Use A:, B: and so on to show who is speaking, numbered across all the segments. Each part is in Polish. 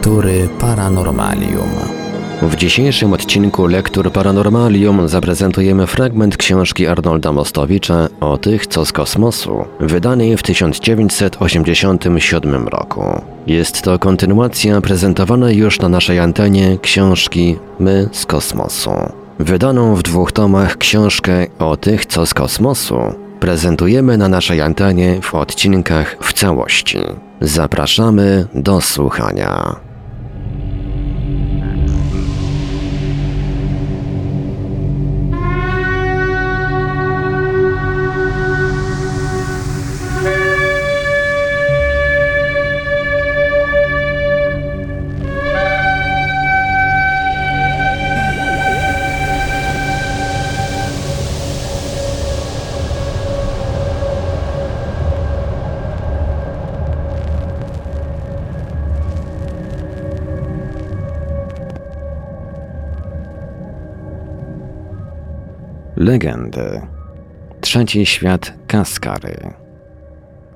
A: Lektury Paranormalium.
B: W dzisiejszym odcinku Lektur Paranormalium zaprezentujemy fragment książki Arnolda Mostowicza o tych, co z kosmosu, wydanej w 1987 roku. Jest to kontynuacja prezentowanej już na naszej antenie książki My z kosmosu. Wydaną w dwóch tomach książkę o tych, co z kosmosu prezentujemy na naszej antenie w odcinkach w całości. Zapraszamy do słuchania. thank you Legendy. Trzeci świat Kaskary.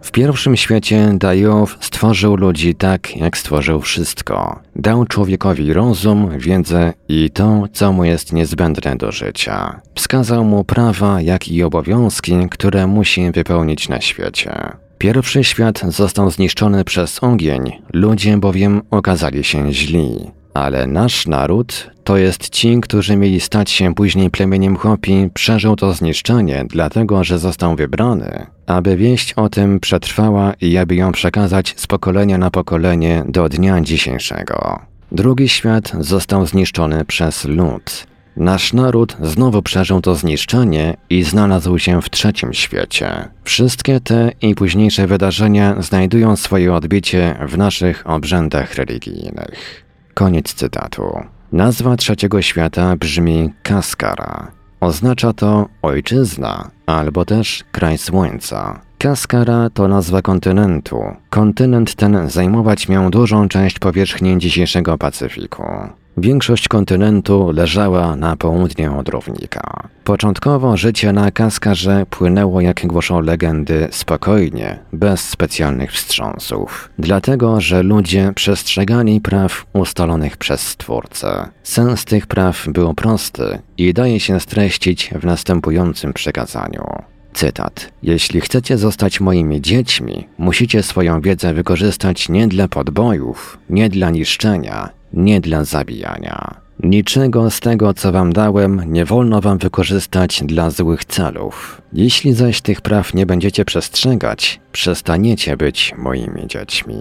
B: W pierwszym świecie Dajow stworzył ludzi tak, jak stworzył wszystko. Dał człowiekowi rozum, wiedzę i to, co mu jest niezbędne do życia. Wskazał mu prawa, jak i obowiązki, które musi wypełnić na świecie. Pierwszy świat został zniszczony przez ogień, ludzie bowiem okazali się źli. Ale nasz naród, to jest ci, którzy mieli stać się później plemieniem Hopi, przeżył to zniszczenie, dlatego że został wybrany, aby wieść o tym przetrwała i aby ją przekazać z pokolenia na pokolenie do dnia dzisiejszego. Drugi świat został zniszczony przez lud. Nasz naród znowu przeżył to zniszczenie i znalazł się w trzecim świecie. Wszystkie te i późniejsze wydarzenia znajdują swoje odbicie w naszych obrzędach religijnych. Koniec cytatu. Nazwa trzeciego świata brzmi Kaskara. Oznacza to ojczyzna albo też kraj słońca. Kaskara to nazwa kontynentu. Kontynent ten zajmować miał dużą część powierzchni dzisiejszego Pacyfiku. Większość kontynentu leżała na południe od równika. Początkowo życie na Kaskarze płynęło, jak głoszą legendy, spokojnie, bez specjalnych wstrząsów. Dlatego, że ludzie przestrzegali praw ustalonych przez Stwórcę. Sens tych praw był prosty i daje się streścić w następującym przekazaniu. Cytat. Jeśli chcecie zostać moimi dziećmi, musicie swoją wiedzę wykorzystać nie dla podbojów, nie dla niszczenia, nie dla zabijania. Niczego z tego, co wam dałem, nie wolno wam wykorzystać dla złych celów. Jeśli zaś tych praw nie będziecie przestrzegać, przestaniecie być moimi dziećmi.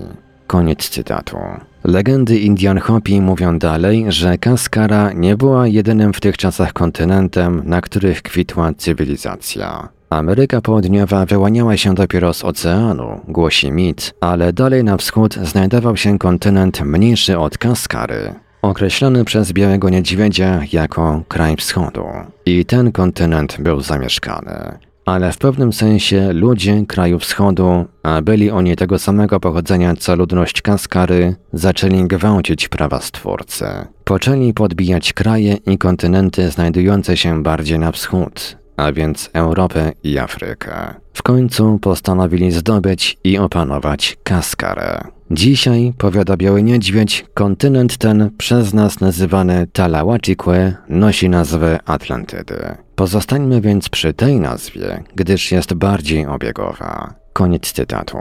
B: Koniec cytatu. Legendy Indian Hopi mówią dalej, że Kaskara nie była jedynym w tych czasach kontynentem, na których kwitła cywilizacja. Ameryka Południowa wyłaniała się dopiero z oceanu, głosi mit, ale dalej na wschód znajdował się kontynent mniejszy od Kaskary, określony przez Białego Niedźwiedzia jako kraj wschodu. I ten kontynent był zamieszkany. Ale w pewnym sensie ludzie kraju wschodu, a byli oni tego samego pochodzenia co ludność Kaskary, zaczęli gwałcić prawa Stwórcy. Poczęli podbijać kraje i kontynenty znajdujące się bardziej na wschód, a więc Europę i Afrykę. W końcu postanowili zdobyć i opanować Kaskarę. Dzisiaj, powiada Biały Niedźwiedź, kontynent ten, przez nas nazywany Talahuachique, nosi nazwę Atlantydy. Pozostańmy więc przy tej nazwie, gdyż jest bardziej obiegowa. Koniec cytatu.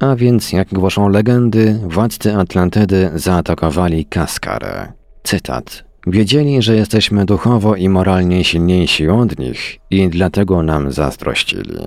B: A więc, jak głoszą legendy, władcy Atlantydy zaatakowali Kaskarę. Cytat. Wiedzieli, że jesteśmy duchowo i moralnie silniejsi od nich i dlatego nam zazdrościli.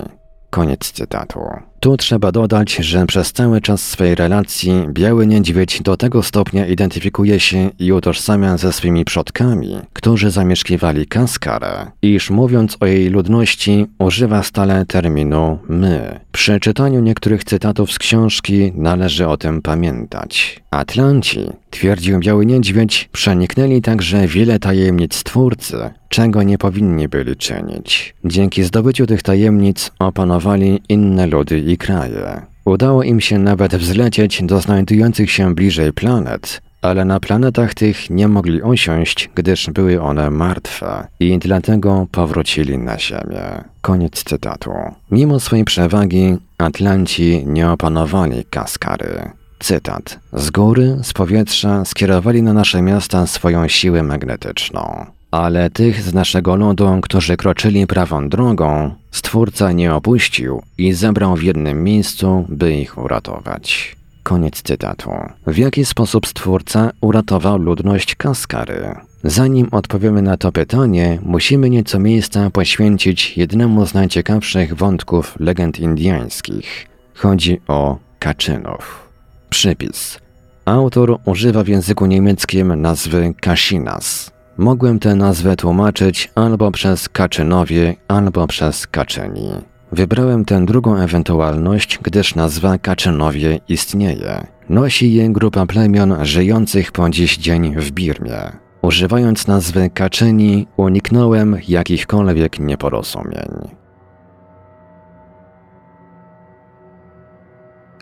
B: Koniec cytatu. Tu trzeba dodać, że przez cały czas swej relacji Biały Niedźwiedź do tego stopnia identyfikuje się i utożsamia ze swymi przodkami, którzy zamieszkiwali Kaskarę, iż mówiąc o jej ludności używa stale terminu my. Przy czytaniu niektórych cytatów z książki należy o tym pamiętać. Atlanci, twierdził Biały Niedźwiedź, przeniknęli także wiele tajemnic Twórcy, czego nie powinni byli czynić. Dzięki zdobyciu tych tajemnic opanowali inne ludy i kraje. Udało im się nawet wzlecieć do znajdujących się bliżej planet, ale na planetach tych nie mogli usiąść, gdyż były one martwe i dlatego powrócili na Ziemię. Koniec cytatu. Mimo swojej przewagi, Atlanci nie opanowali Kaskary. Cytat. Z góry, z powietrza skierowali na nasze miasta swoją siłę magnetyczną. Ale tych z naszego ludu, którzy kroczyli prawą drogą, Stwórca nie opuścił i zebrał w jednym miejscu, by ich uratować. Koniec cytatu. W jaki sposób Stwórca uratował ludność Kaskary? Zanim odpowiemy na to pytanie, musimy nieco miejsca poświęcić jednemu z najciekawszych wątków legend indiańskich. Chodzi o kaczynów. Przypis. Autor używa w języku niemieckim nazwy Kashinas. Mogłem tę nazwę tłumaczyć albo przez Kaczynowie, albo przez Kaczyni. Wybrałem tę drugą ewentualność, gdyż nazwa Kaczynowie istnieje. Nosi je grupa plemion żyjących po dziś dzień w Birmie. Używając nazwy Kaczyni, uniknąłem jakichkolwiek nieporozumień.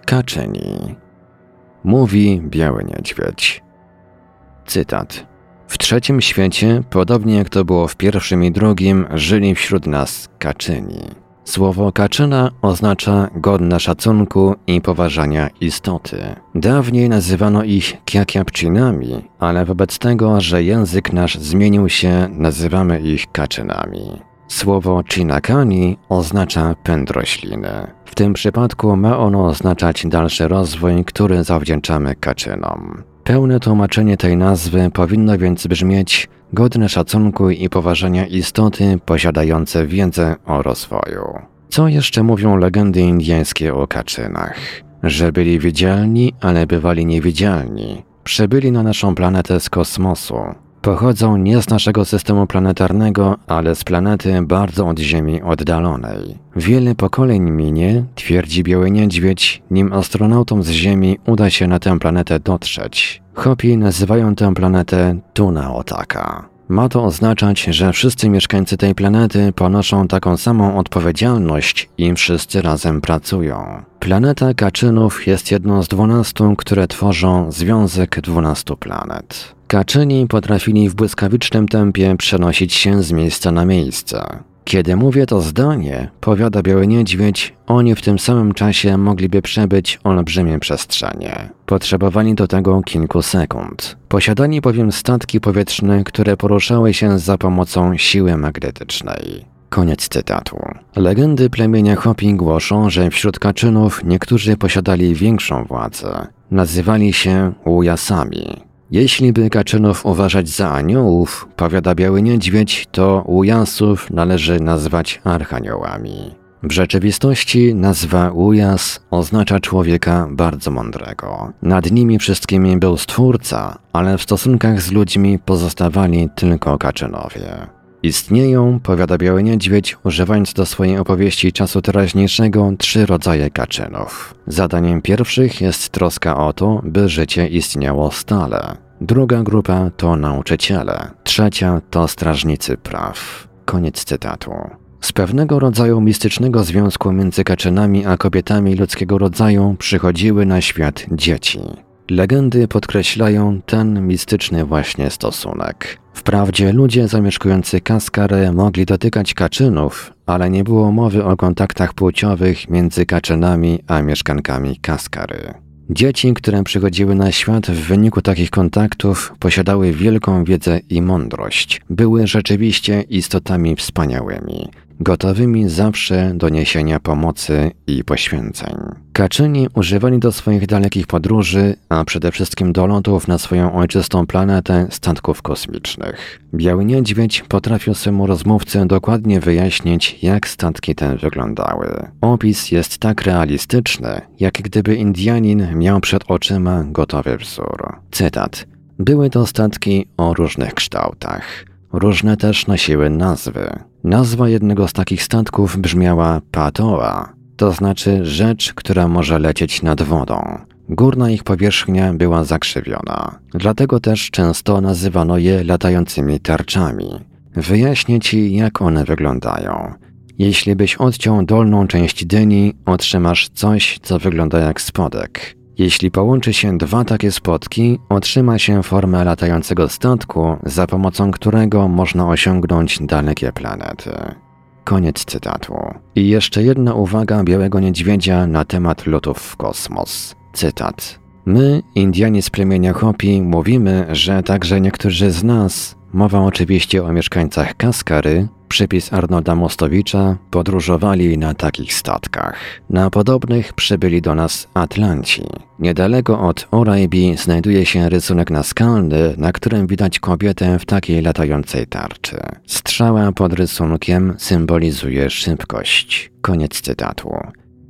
B: Kaczyni. Mówi Biały Niedźwiedź. Cytat. W trzecim świecie, podobnie jak to było w pierwszym i drugim, żyli wśród nas kaczyni. Słowo kaczyna oznacza godne szacunku i poważania istoty. Dawniej nazywano ich kiakiapczynami, ale wobec tego, że język nasz zmienił się, nazywamy ich kaczynami. Słowo chinakani oznacza pęd rośliny. W tym przypadku ma ono oznaczać dalszy rozwój, który zawdzięczamy kaczynom. Pełne tłumaczenie tej nazwy powinno więc brzmieć godne szacunku i poważania istoty posiadające wiedzę o rozwoju. Co jeszcze mówią legendy indyjskie o kaczynach? Że byli widzialni, ale bywali niewidzialni. Przybyli na naszą planetę z kosmosu. Pochodzą nie z naszego systemu planetarnego, ale z planety bardzo od Ziemi oddalonej. Wiele pokoleń minie, twierdzi Biały Niedźwiedź, nim astronautom z Ziemi uda się na tę planetę dotrzeć. Hopi nazywają tę planetę Tuna Otaka. Ma to oznaczać, że wszyscy mieszkańcy tej planety ponoszą taką samą odpowiedzialność i wszyscy razem pracują. Planeta Kaczynów jest jedną z dwunastu, które tworzą Związek Dwunastu Planet. Kaczyni potrafili w błyskawicznym tempie przenosić się z miejsca na miejsce. Kiedy mówię to zdanie, powiada Biały Niedźwiedź, oni w tym samym czasie mogliby przebyć olbrzymie przestrzenie. Potrzebowali do tego kilku sekund. Posiadali bowiem statki powietrzne, które poruszały się za pomocą siły magnetycznej. Koniec cytatu. Legendy plemienia Hopi głoszą, że wśród kaczynów niektórzy posiadali większą władzę. Nazywali się Ujasami. Jeśli by kaczynów uważać za aniołów, powiada Biały Niedźwiedź, to Ujasów należy nazwać archaniołami. W rzeczywistości nazwa Ujas oznacza człowieka bardzo mądrego. Nad nimi wszystkimi był Stwórca, ale w stosunkach z ludźmi pozostawali tylko kaczynowie. Istnieją, powiada Biały Niedźwiedź, używając do swojej opowieści czasu teraźniejszego trzy rodzaje kaczynów. Zadaniem pierwszych jest troska o to, by życie istniało stale. Druga grupa to nauczyciele, trzecia to strażnicy praw. Koniec cytatu. Z pewnego rodzaju mistycznego związku między kaczynami a kobietami ludzkiego rodzaju przychodziły na świat dzieci. Legendy podkreślają ten mistyczny właśnie stosunek. Wprawdzie ludzie zamieszkujący Kaskarę mogli dotykać kaczynów, ale nie było mowy o kontaktach płciowych między kaczynami a mieszkankami Kaskary. Dzieci, które przychodziły na świat w wyniku takich kontaktów, posiadały wielką wiedzę i mądrość. Były rzeczywiście istotami wspaniałymi gotowymi zawsze do niesienia pomocy i poświęceń. Kaczyni używali do swoich dalekich podróży, a przede wszystkim do lotów na swoją ojczystą planetę statków kosmicznych. Biały Niedźwiedź potrafił swemu rozmówcy dokładnie wyjaśnić, jak statki te wyglądały. Opis jest tak realistyczny, jak gdyby Indianin miał przed oczyma gotowy wzór. Cytat. Były to statki o różnych kształtach. Różne też nosiły nazwy. Nazwa jednego z takich statków brzmiała Patoa, to znaczy rzecz, która może lecieć nad wodą. Górna ich powierzchnia była zakrzywiona, dlatego też często nazywano je latającymi tarczami. Wyjaśnię ci, jak one wyglądają. Jeśli byś odciął dolną część dyni, otrzymasz coś, co wygląda jak spodek. Jeśli połączy się dwa takie spotki, otrzyma się formę latającego statku, za pomocą którego można osiągnąć dalekie planety. Koniec cytatu. I jeszcze jedna uwaga Białego Niedźwiedzia na temat lotów w kosmos. Cytat. My, Indianie z plemienia Hopi, mówimy, że także niektórzy z nas, mowa oczywiście o mieszkańcach Kaskary, przypis Arnolda Mostowicza, podróżowali na takich statkach. Na podobnych przybyli do nas Atlanci. Niedaleko od Oraibi znajduje się rysunek naskalny, na którym widać kobietę w takiej latającej tarczy. Strzała pod rysunkiem symbolizuje szybkość. Koniec cytatu.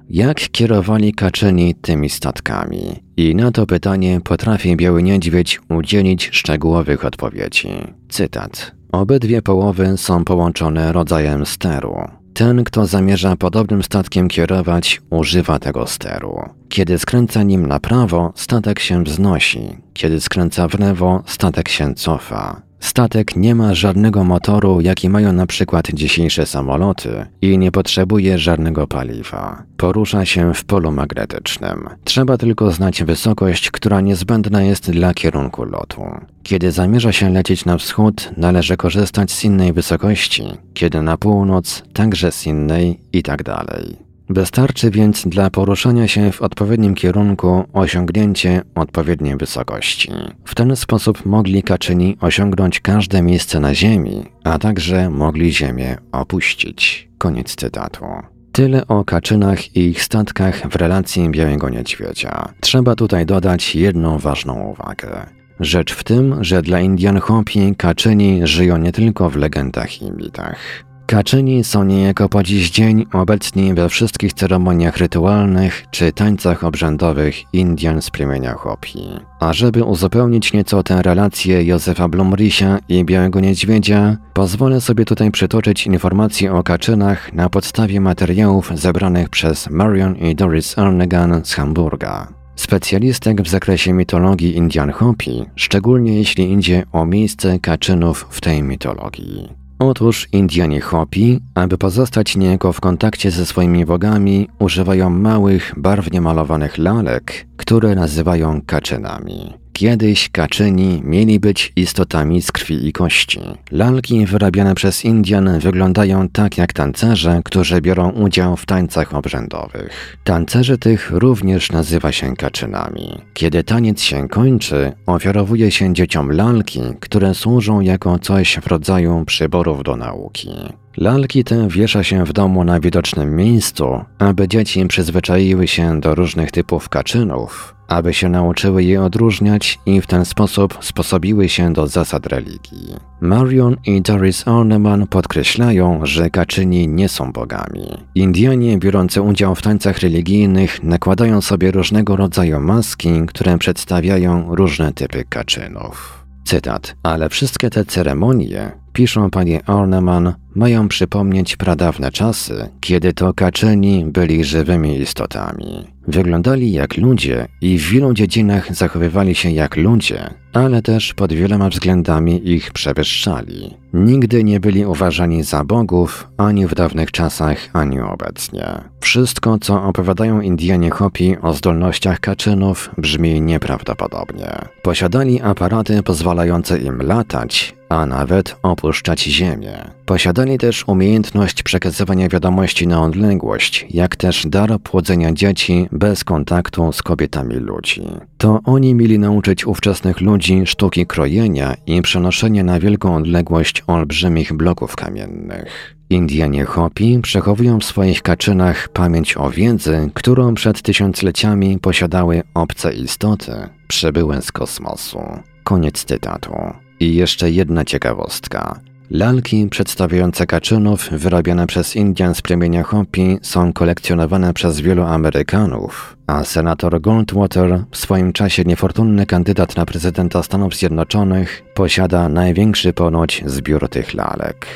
B: Jak kierowali Kaczyni tymi statkami? I na to pytanie potrafi Biały Niedźwiedź udzielić szczegółowych odpowiedzi. Cytat. Obydwie połowy są połączone rodzajem steru. Ten, kto zamierza podobnym statkiem kierować, używa tego steru. Kiedy skręca nim na prawo, statek się wznosi. Kiedy skręca w lewo, statek się cofa. Statek nie ma żadnego motoru, jaki mają na przykład dzisiejsze samoloty i nie potrzebuje żadnego paliwa. Porusza się w polu magnetycznym. Trzeba tylko znać wysokość, która niezbędna jest dla kierunku lotu. Kiedy zamierza się lecieć na wschód, należy korzystać z innej wysokości, kiedy na północ, także z innej i tak dalej. Wystarczy więc dla poruszania się w odpowiednim kierunku osiągnięcie odpowiedniej wysokości. W ten sposób mogli Kaczyni osiągnąć każde miejsce na Ziemi, a także mogli Ziemię opuścić. Koniec cytatu. Tyle o Kaczynach i ich statkach w relacji Białego Niedźwiedzia. Trzeba tutaj dodać jedną ważną uwagę. Rzecz w tym, że dla Indian Hopi Kaczyni żyją nie tylko w legendach i mitach. Kaczyni są niejako po dziś dzień obecni we wszystkich ceremoniach rytualnych czy tańcach obrzędowych Indian z plemienia Hopi. A żeby uzupełnić nieco tę relację Józefa Blumrisia i Białego Niedźwiedzia, pozwolę sobie tutaj przytoczyć informacje o kaczynach na podstawie materiałów zebranych przez Marion i Doris Arnegan z Hamburga. Specjalistek w zakresie mitologii Indian Hopi, szczególnie jeśli idzie o miejsce kaczynów w tej mitologii. Otóż Indianie Hopi, aby pozostać niejako w kontakcie ze swoimi bogami, używają małych, barwnie malowanych lalek, które nazywają kaczynami. Kiedyś kaczyni mieli być istotami z krwi i kości. Lalki wyrabiane przez Indian wyglądają tak jak tancerze, którzy biorą udział w tańcach obrzędowych. Tancerzy tych również nazywa się kaczynami. Kiedy taniec się kończy, ofiarowuje się dzieciom lalki, które służą jako coś w rodzaju przyborów do nauki. Lalki te wiesza się w domu na widocznym miejscu, aby dzieci przyzwyczaiły się do różnych typów kaczynów, aby się nauczyły je odróżniać i w ten sposób sposobiły się do zasad religii. Marion i Doris Orneman podkreślają, że kaczyni nie są bogami. Indianie biorący udział w tańcach religijnych nakładają sobie różnego rodzaju maski, które przedstawiają różne typy kaczynów. Cytat. Ale wszystkie te ceremonie, piszą panie Orneman, mają przypomnieć pradawne czasy, kiedy to kaczeni byli żywymi istotami. Wyglądali jak ludzie i w wielu dziedzinach zachowywali się jak ludzie, ale też pod wieloma względami ich przewyższali. Nigdy nie byli uważani za bogów ani w dawnych czasach, ani obecnie. Wszystko, co opowiadają Indianie Hopi o zdolnościach kaczynów, brzmi nieprawdopodobnie. Posiadali aparaty pozwalające im latać, a nawet opuszczać Ziemię. Posiadali też umiejętność przekazywania wiadomości na odległość, jak też dar płodzenia dzieci bez kontaktu z kobietami ludzi. To oni mieli nauczyć ówczesnych ludzi sztuki krojenia i przenoszenia na wielką odległość olbrzymich bloków kamiennych. Indianie Hopi przechowują w swoich kaczynach pamięć o wiedzy, którą przed tysiącleciami posiadały obce istoty przybyłe z kosmosu. Koniec cytatu. I jeszcze jedna ciekawostka. Lalki przedstawiające kaczynów wyrobione przez Indian z plemienia Hopi są kolekcjonowane przez wielu Amerykanów, a senator Goldwater, w swoim czasie niefortunny kandydat na prezydenta Stanów Zjednoczonych, posiada największy ponoć zbiór tych lalek.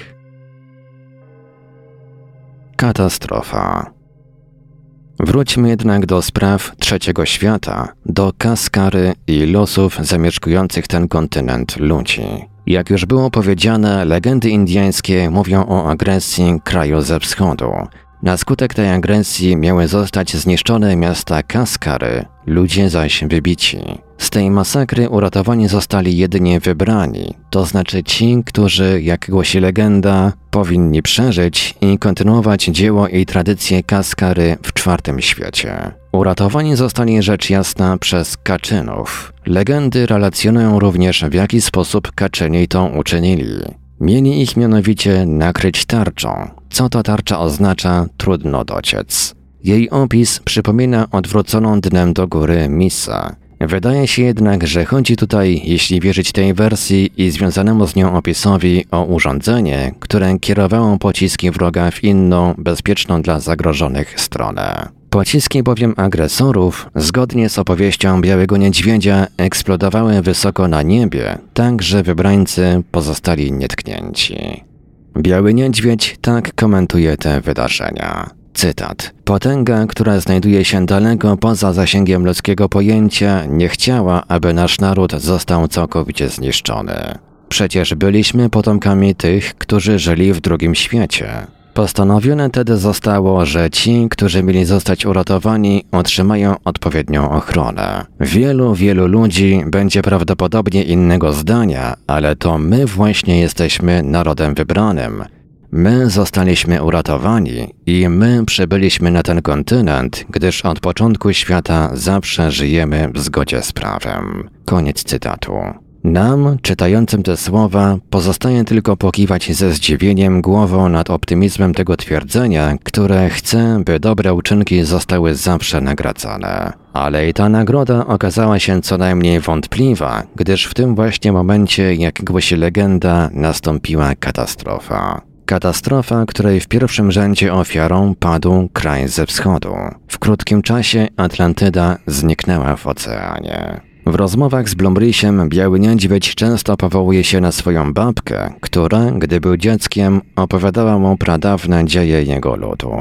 B: Katastrofa. Wróćmy jednak do spraw trzeciego świata, do Kaskary i losów zamieszkujących ten kontynent ludzi. Jak już było powiedziane, legendy indyjskie mówią o agresji kraju ze wschodu. Na skutek tej agresji miały zostać zniszczone miasta Kaskary, ludzie zaś wybici. Z tej masakry uratowani zostali jedynie wybrani, to znaczy ci, którzy, jak głosi legenda, powinni przeżyć i kontynuować dzieło i tradycje Kaskary w czwartym świecie. Uratowani zostali rzecz jasna przez Kaczynów. Legendy relacjonują również w jaki sposób Kaczyni to uczynili. Mieli ich mianowicie nakryć tarczą. Co to tarcza oznacza, trudno dociec. Jej opis przypomina odwróconą dnem do góry misę. Wydaje się jednak, że chodzi tutaj, jeśli wierzyć tej wersji i związanemu z nią opisowi, o urządzenie, które kierowało pociski wroga w inną, bezpieczną dla zagrożonych stronę. Pociski bowiem agresorów, zgodnie z opowieścią Białego Niedźwiedzia, eksplodowały wysoko na niebie, tak że wybrańcy pozostali nietknięci. Biały Niedźwiedź tak komentuje te wydarzenia. Cytat. Potęga, która znajduje się daleko poza zasięgiem ludzkiego pojęcia, nie chciała, aby nasz naród został całkowicie zniszczony. Przecież byliśmy potomkami tych, którzy żyli w drugim świecie. Postanowione tedy zostało, że ci, którzy mieli zostać uratowani, otrzymają odpowiednią ochronę. Wielu, wielu ludzi będzie prawdopodobnie innego zdania, ale to my właśnie jesteśmy narodem wybranym. My zostaliśmy uratowani i my przybyliśmy na ten kontynent, gdyż od początku świata zawsze żyjemy w zgodzie z prawem. Koniec cytatu. Nam, czytającym te słowa, pozostaje tylko pokiwać ze zdziwieniem głową nad optymizmem tego twierdzenia, które chce, by dobre uczynki zostały zawsze nagradzane. Ale i ta nagroda okazała się co najmniej wątpliwa, gdyż w tym właśnie momencie, jak głosi legenda, nastąpiła katastrofa. Katastrofa, której w pierwszym rzędzie ofiarą padł kraj ze wschodu. W krótkim czasie Atlantyda zniknęła w oceanie. W rozmowach z Blumrisiem Biały Niedźwiedź często powołuje się na swoją babkę, która, gdy był dzieckiem, opowiadała mu pradawne dzieje jego ludu.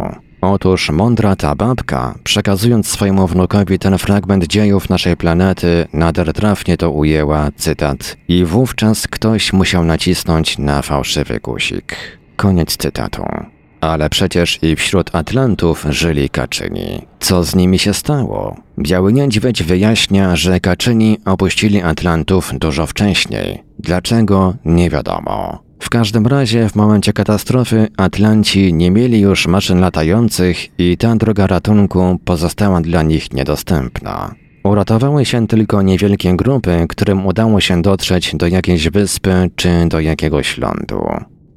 B: Otóż mądra ta babka, przekazując swojemu wnukowi ten fragment dziejów naszej planety, nader trafnie to ujęła, cytat, i wówczas ktoś musiał nacisnąć na fałszywy guzik. Koniec cytatu. Ale przecież i wśród Atlantów żyli Kaczyni. Co z nimi się stało? Biały Niedźwiedź wyjaśnia, że Kaczyni opuścili Atlantów dużo wcześniej. Dlaczego? Nie wiadomo. W każdym razie w momencie katastrofy Atlanci nie mieli już maszyn latających i ta droga ratunku pozostała dla nich niedostępna. Uratowały się tylko niewielkie grupy, którym udało się dotrzeć do jakiejś wyspy czy do jakiegoś lądu.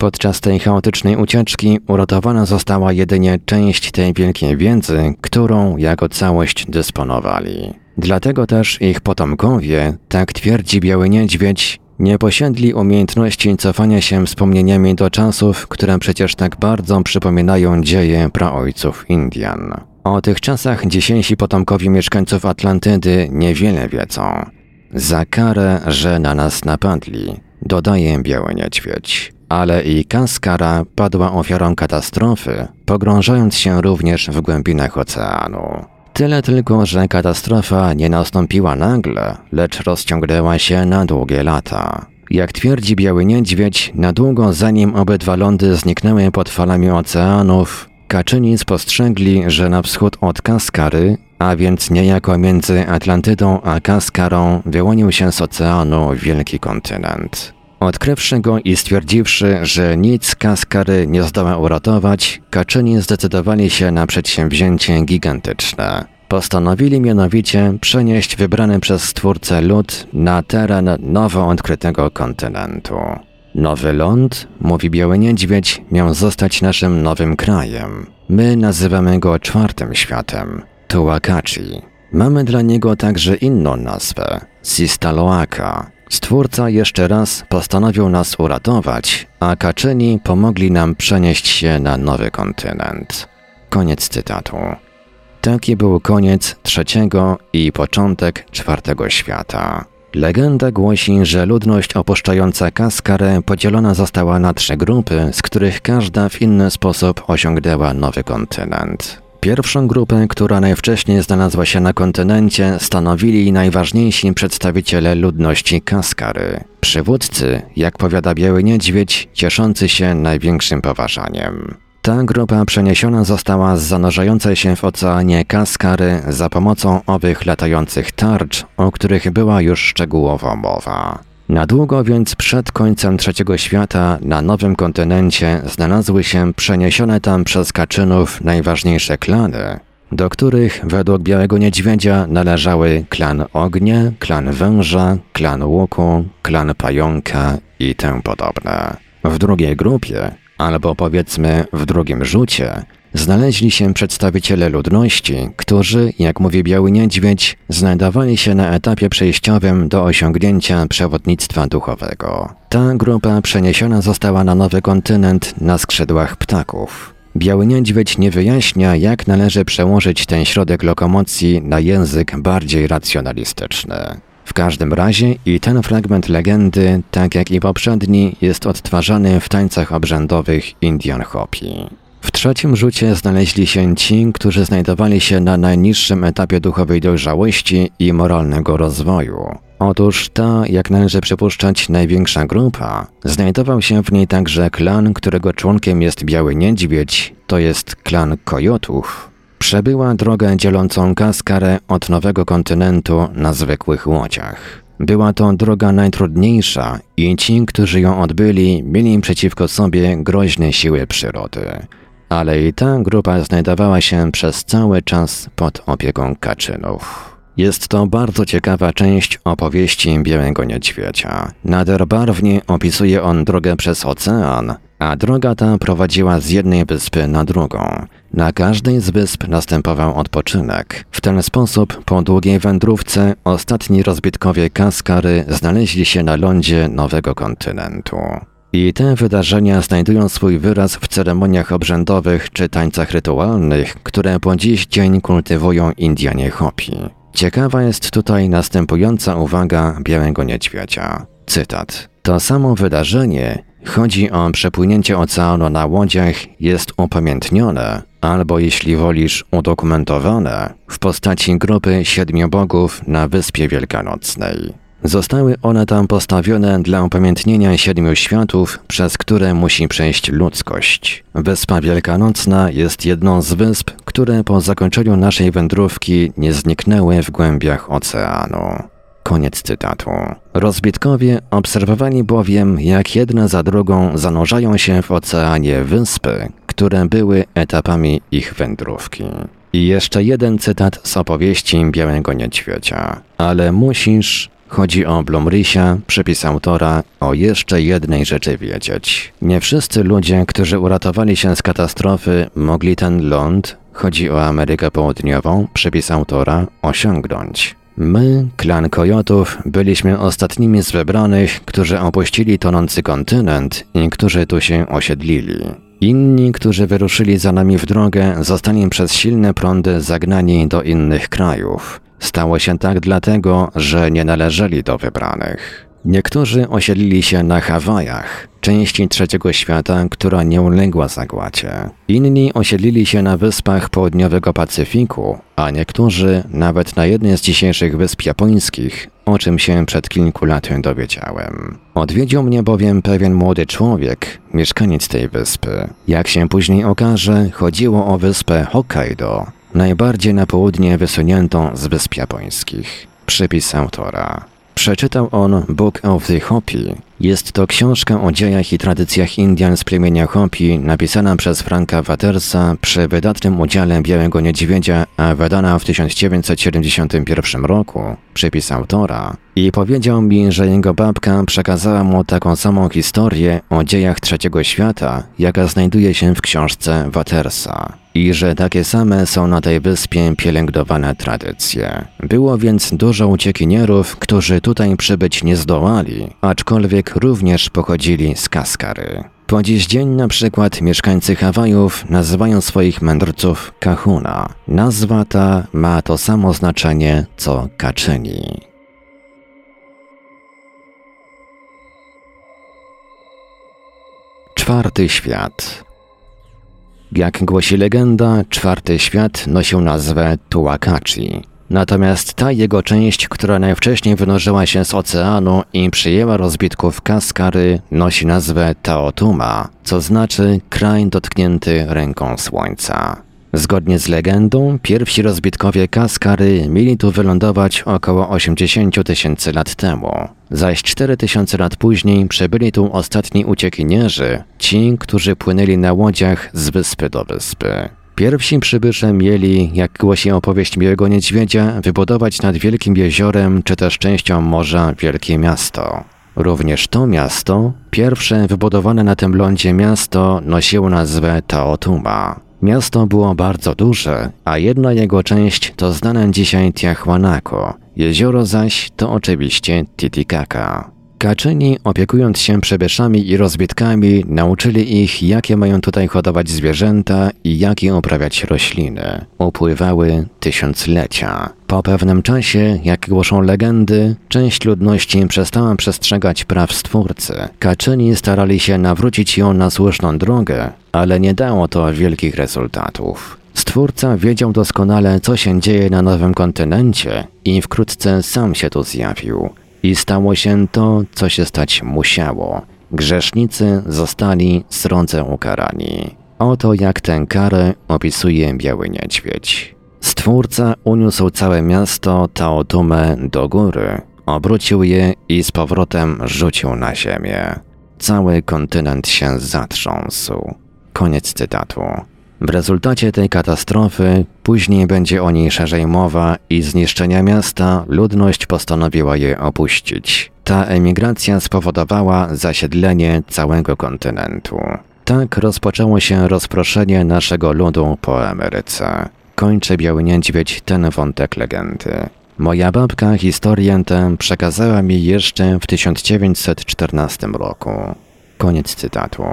B: Podczas tej chaotycznej ucieczki uratowana została jedynie część tej wielkiej wiedzy, którą jako całość dysponowali. Dlatego też ich potomkowie, tak twierdzi Biały Niedźwiedź, nie posiedli umiejętności cofania się wspomnieniami do czasów, które przecież tak bardzo przypominają dzieje praojców Indian. O tych czasach dzisiejsi potomkowie mieszkańców Atlantydy niewiele wiedzą. Za karę, że na nas napadli, dodaje Biały Niedźwiedź ale i Kaskara padła ofiarą katastrofy, pogrążając się również w głębinach oceanu. Tyle tylko, że katastrofa nie nastąpiła nagle, lecz rozciągnęła się na długie lata. Jak twierdzi Biały Niedźwiedź, na długo zanim obydwa lądy zniknęły pod falami oceanów, Kaczyni spostrzegli, że na wschód od Kaskary, a więc niejako między Atlantydą a Kaskarą, wyłonił się z oceanu wielki kontynent. Odkrywszy go i stwierdziwszy, że nic Kaskary nie zdoła uratować, Kaczyni zdecydowali się na przedsięwzięcie gigantyczne. Postanowili mianowicie przenieść wybrany przez Stwórcę lud na teren nowo odkrytego kontynentu. Nowy ląd, mówi Biały Niedźwiedź, miał zostać naszym nowym krajem. My nazywamy go czwartym światem, Tułakachi. Mamy dla niego także inną nazwę, Sistaloaka, Stwórca jeszcze raz postanowił nas uratować, a Kaczyni pomogli nam przenieść się na nowy kontynent. Koniec cytatu. Taki był koniec trzeciego i początek czwartego świata. Legenda głosi, że ludność opuszczająca Kaskarę podzielona została na trzy grupy, z których każda w inny sposób osiągnęła nowy kontynent. Pierwszą grupę, która najwcześniej znalazła się na kontynencie, stanowili najważniejsi przedstawiciele ludności Kaskary. Przywódcy, jak powiada Biały Niedźwiedź, cieszący się największym poważaniem. Ta grupa przeniesiona została z zanurzającej się w oceanie Kaskary za pomocą owych latających tarcz, o których była już szczegółowo mowa. Na długo więc przed końcem trzeciego świata na nowym kontynencie znalazły się przeniesione tam przez Kaczynów najważniejsze klany, do których według Białego Niedźwiedzia należały klan Ognia, klan Węża, klan Łuku, klan Pająka i tym podobne. W drugiej grupie, albo powiedzmy w drugim rzucie, znaleźli się przedstawiciele ludności, którzy, jak mówi Biały Niedźwiedź, znajdowali się na etapie przejściowym do osiągnięcia przewodnictwa duchowego. Ta grupa przeniesiona została na nowy kontynent na skrzydłach ptaków. Biały Niedźwiedź nie wyjaśnia, jak należy przełożyć ten środek lokomocji na język bardziej racjonalistyczny. W każdym razie i ten fragment legendy, tak jak i poprzedni, jest odtwarzany w tańcach obrzędowych Indian Hopi. W trzecim rzucie znaleźli się ci, którzy znajdowali się na najniższym etapie duchowej dojrzałości i moralnego rozwoju. Otóż ta, jak należy przypuszczać, największa grupa, znajdował się w niej także klan, którego członkiem jest Biały Niedźwiedź, to jest klan Kojotów. Przebyła drogę dzielącą Kaskarę od nowego kontynentu na zwykłych łodziach. Była to droga najtrudniejsza i ci, którzy ją odbyli, mieli przeciwko sobie groźne siły przyrody ale i ta grupa znajdowała się przez cały czas pod opieką Kaczynów. Jest to bardzo ciekawa część opowieści Białego Niedźwiedzia. Nader barwnie opisuje on drogę przez ocean, a droga ta prowadziła z jednej wyspy na drugą. Na każdej z wysp następował odpoczynek. W ten sposób po długiej wędrówce ostatni rozbitkowie Kaskary znaleźli się na lądzie nowego kontynentu. I te wydarzenia znajdują swój wyraz w ceremoniach obrzędowych czy tańcach rytualnych, które po dziś dzień kultywują Indianie Hopi. Ciekawa jest tutaj następująca uwaga Białego Niedźwiedzia. Cytat. To samo wydarzenie, chodzi o przepłynięcie oceanu na łodziach, jest upamiętnione, albo jeśli wolisz udokumentowane, w postaci grupy siedmiu bogów na Wyspie Wielkanocnej. Zostały one tam postawione dla upamiętnienia siedmiu światów, przez które musi przejść ludzkość. Wyspa Wielkanocna jest jedną z wysp, które po zakończeniu naszej wędrówki nie zniknęły w głębiach oceanu. Koniec cytatu. Rozbitkowie obserwowali bowiem, jak jedna za drugą zanurzają się w oceanie wyspy, które były etapami ich wędrówki. I jeszcze jeden cytat z opowieści Białego Niedźwiedzia. Ale musisz Chodzi o Blumrysia, przypis autora, o jeszcze jednej rzeczy wiedzieć. Nie wszyscy ludzie, którzy uratowali się z katastrofy, mogli ten ląd, chodzi o Amerykę Południową, przypis autora, osiągnąć. My, klan Kojotów, byliśmy ostatnimi z wybranych, którzy opuścili tonący kontynent i którzy tu się osiedlili. Inni, którzy wyruszyli za nami w drogę, zostali przez silne prądy zagnani do innych krajów. Stało się tak dlatego, że nie należeli do wybranych. Niektórzy osiedlili się na Hawajach, części trzeciego świata, która nie uległa zagładzie. Inni osiedlili się na wyspach południowego Pacyfiku, a niektórzy nawet na jednej z dzisiejszych wysp japońskich, o czym się przed kilku laty dowiedziałem. Odwiedził mnie bowiem pewien młody człowiek, mieszkaniec tej wyspy. Jak się później okaże, chodziło o wyspę Hokkaido, najbardziej na południe wysuniętą z Wysp Japońskich. Przypis autora. Przeczytał on Book of the Hopi. Jest to książka o dziejach i tradycjach Indian z plemienia Hopi, napisana przez Franka Watersa przy wydatnym udziale Białego Niedźwiedzia, a wydana w 1971 roku. Przypis autora. I powiedział mi, że jego babka przekazała mu taką samą historię o dziejach trzeciego świata, jaka znajduje się w książce Watersa i że takie same są na tej wyspie pielęgnowane tradycje. Było więc dużo uciekinierów, którzy tutaj przybyć nie zdołali, aczkolwiek również pochodzili z Kaskary. Po dziś dzień na przykład mieszkańcy Hawajów nazywają swoich mędrców Kahuna. Nazwa ta ma to samo znaczenie co Kaczyni. Czwarty świat jak głosi legenda, czwarty świat nosił nazwę Tułakachi. Natomiast ta jego część, która najwcześniej wynurzyła się z oceanu i przyjęła rozbitków Kaskary, nosi nazwę Taotuma, co znaczy kraj dotknięty ręką słońca. Zgodnie z legendą, pierwsi rozbitkowie Kaskary mieli tu wylądować około 80 tysięcy lat temu, zaś 4 tysiące lat później przebyli tu ostatni uciekinierzy, ci, którzy płynęli na łodziach z wyspy do wyspy. Pierwsi przybysze mieli, jak głosi opowieść Białego Niedźwiedzia, wybudować nad wielkim jeziorem czy też częścią morza wielkie miasto. Również to miasto, pierwsze wybudowane na tym lądzie miasto, nosiło nazwę Taotuma. Miasto było bardzo duże, a jedna jego część to znane dzisiaj Tiahuanaco, jezioro zaś to oczywiście Titicaca. Kaczyni, opiekując się przybyszami i rozbitkami, nauczyli ich, jakie mają tutaj hodować zwierzęta i jakie uprawiać rośliny. Upływały tysiąclecia. Po pewnym czasie, jak głoszą legendy, część ludności przestała przestrzegać praw Stwórcy. Kaczyni starali się nawrócić ją na słuszną drogę, ale nie dało to wielkich rezultatów. Stwórca wiedział doskonale, co się dzieje na nowym kontynencie i wkrótce sam się tu zjawił. I stało się to, co się stać musiało. Grzesznicy zostali srodze ukarani. Oto jak tę karę opisuje Biały Niedźwiedź. Stwórca uniósł całe miasto Taotumę do góry, obrócił je i z powrotem rzucił na ziemię. Cały kontynent się zatrząsł. Koniec cytatu. W rezultacie tej katastrofy, później będzie o niej szerzej mowa i zniszczenia miasta, ludność postanowiła je opuścić. Ta emigracja spowodowała zasiedlenie całego kontynentu. Tak rozpoczęło się rozproszenie naszego ludu po Ameryce. Kończy Biały Niedźwiedź ten wątek legendy. Moja babka historię tę przekazała mi jeszcze w 1914 roku. Koniec cytatu.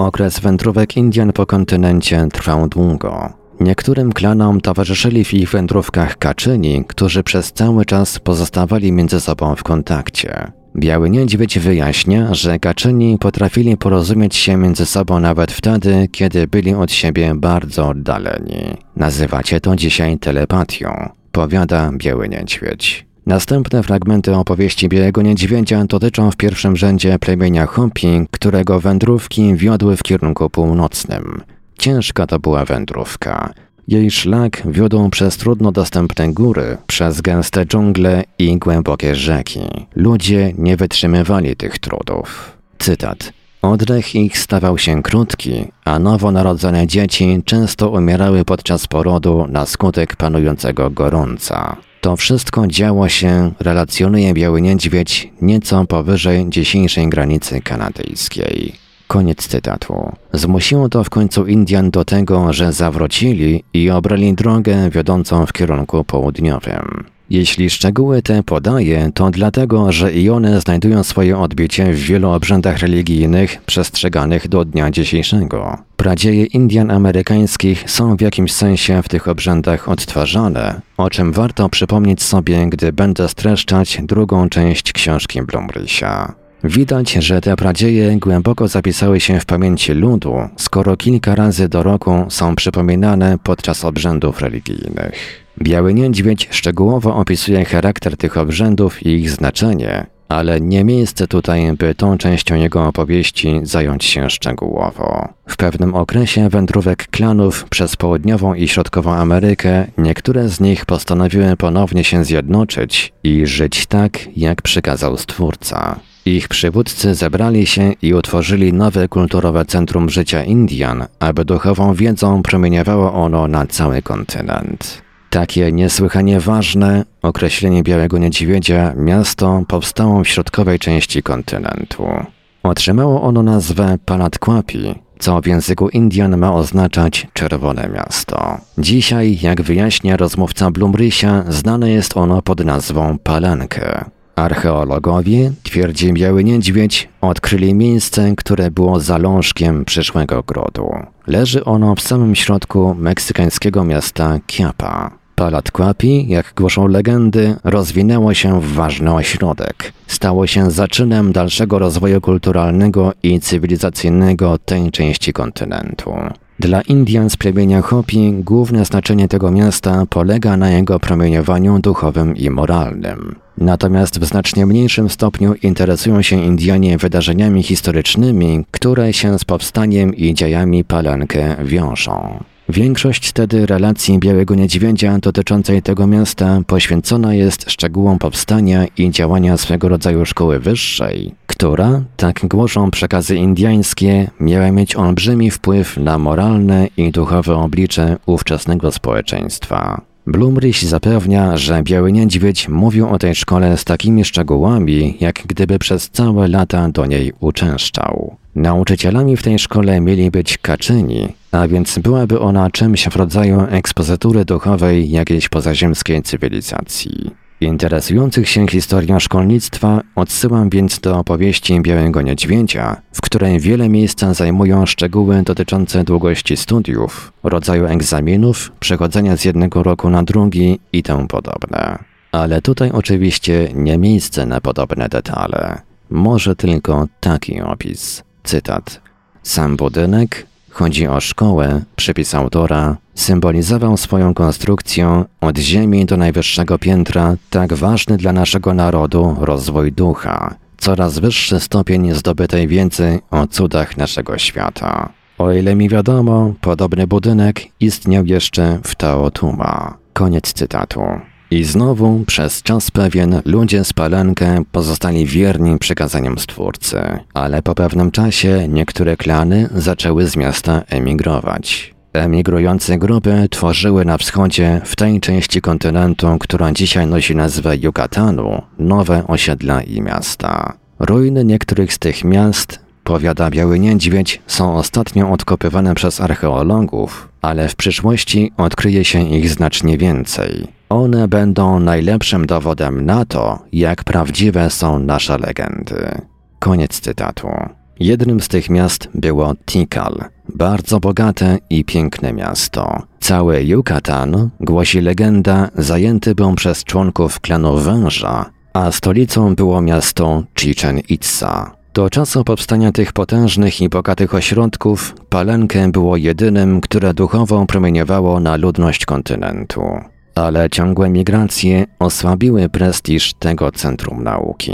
B: Okres wędrówek Indian po kontynencie trwał długo. Niektórym klanom towarzyszyli w ich wędrówkach kaczyni, którzy przez cały czas pozostawali między sobą w kontakcie. Biały Niedźwiedź wyjaśnia, że kaczyni potrafili porozumieć się między sobą nawet wtedy, kiedy byli od siebie bardzo oddaleni. Nazywacie to dzisiaj telepatią, powiada Biały Niedźwiedź. Następne fragmenty opowieści Białego Niedźwiedzia dotyczą w pierwszym rzędzie plemienia Hopi, którego wędrówki wiodły w kierunku północnym. Ciężka to była wędrówka. Jej szlak wiódł przez trudno dostępne góry, przez gęste dżungle i głębokie rzeki. Ludzie nie wytrzymywali tych trudów. Cytat. Oddech ich stawał się krótki, a nowonarodzone dzieci często umierały podczas porodu na skutek panującego gorąca. To wszystko działo się, relacjonuje Biały Niedźwiedź, nieco powyżej dzisiejszej granicy kanadyjskiej. Koniec cytatu. Zmusiło to w końcu Indian do tego, że zawrócili i obrali drogę wiodącą w kierunku południowym. Jeśli szczegóły te podaję, to dlatego, że i one znajdują swoje odbicie w wielu obrzędach religijnych przestrzeganych do dnia dzisiejszego. Pradzieje Indian amerykańskich są w jakimś sensie w tych obrzędach odtwarzane, o czym warto przypomnieć sobie, gdy będę streszczać drugą część książki Blumrysia. Widać, że te pradzieje głęboko zapisały się w pamięci ludu, skoro kilka razy do roku są przypominane podczas obrzędów religijnych. Biały Niedźwiedź szczegółowo opisuje charakter tych obrzędów i ich znaczenie, ale nie miejsce tutaj, by tą częścią jego opowieści zająć się szczegółowo. W pewnym okresie wędrówek klanów przez południową i środkową Amerykę niektóre z nich postanowiły ponownie się zjednoczyć i żyć tak, jak przykazał Stwórca. Ich przywódcy zebrali się i utworzyli nowe kulturowe centrum życia Indian, aby duchową wiedzą promieniowało ono na cały kontynent. Takie niesłychanie ważne określenie Białego Niedźwiedzia miasto powstało w środkowej części kontynentu. Otrzymało ono nazwę Palatquapi, co w języku Indian ma oznaczać czerwone miasto. Dzisiaj, jak wyjaśnia rozmówca Blumrysia, znane jest ono pod nazwą Palenkę. Archeologowie, twierdzi Biały Niedźwiedź, odkryli miejsce, które było zalążkiem przyszłego grodu. Leży ono w samym środku meksykańskiego miasta Chiapa. Palatquapi, jak głoszą legendy, rozwinęło się w ważny ośrodek. Stało się zaczynem dalszego rozwoju kulturalnego i cywilizacyjnego tej części kontynentu. Dla Indian z plemienia Hopi główne znaczenie tego miasta polega na jego promieniowaniu duchowym i moralnym. Natomiast w znacznie mniejszym stopniu interesują się Indianie wydarzeniami historycznymi, które się z powstaniem i dziejami Palenkę wiążą. Większość wtedy relacji Białego Niedźwiedzia dotyczącej tego miasta poświęcona jest szczegółom powstania i działania swego rodzaju szkoły wyższej, która, tak głoszą przekazy indiańskie, miała mieć olbrzymi wpływ na moralne i duchowe oblicze ówczesnego społeczeństwa. Blumrich zapewnia, że Biały Niedźwiedź mówił o tej szkole z takimi szczegółami, jak gdyby przez całe lata do niej uczęszczał. Nauczycielami w tej szkole mieli być kaczyni, a więc byłaby ona czymś w rodzaju ekspozytury duchowej jakiejś pozaziemskiej cywilizacji. Interesujących się historią szkolnictwa odsyłam więc do opowieści Białego Niedźwiedzia, w której wiele miejsca zajmują szczegóły dotyczące długości studiów, rodzaju egzaminów, przechodzenia z jednego roku na drugi i tym podobne. Ale tutaj oczywiście nie miejsce na podobne detale. Może tylko taki opis. Cytat. Sam budynek, chodzi o szkołę, przypis autora, symbolizował swoją konstrukcją od ziemi do najwyższego piętra tak ważny dla naszego narodu rozwój ducha, coraz wyższy stopień zdobytej wiedzy o cudach naszego świata. O ile mi wiadomo, podobny budynek istniał jeszcze w Taotuma. Koniec cytatu. I znowu przez czas pewien ludzie z Palenkę pozostali wierni przykazaniom Stwórcy, ale po pewnym czasie niektóre klany zaczęły z miasta emigrować. Emigrujące grupy tworzyły na wschodzie, w tej części kontynentu, która dzisiaj nosi nazwę Yucatanu, nowe osiedla i miasta. Ruiny niektórych z tych miast, powiada Biały Niedźwiedź, są ostatnio odkopywane przez archeologów, ale w przyszłości odkryje się ich znacznie więcej. One będą najlepszym dowodem na to, jak prawdziwe są nasze legendy. Koniec cytatu. Jednym z tych miast było Tikal, bardzo bogate i piękne miasto. Cały Yucatan, głosi legenda, zajęty był przez członków klanu Węża, a stolicą było miasto Chichen Itza. Do czasu powstania tych potężnych i bogatych ośrodków, Palenkę było jedynym, które duchowo promieniowało na ludność kontynentu ale ciągłe migracje osłabiły prestiż tego centrum nauki.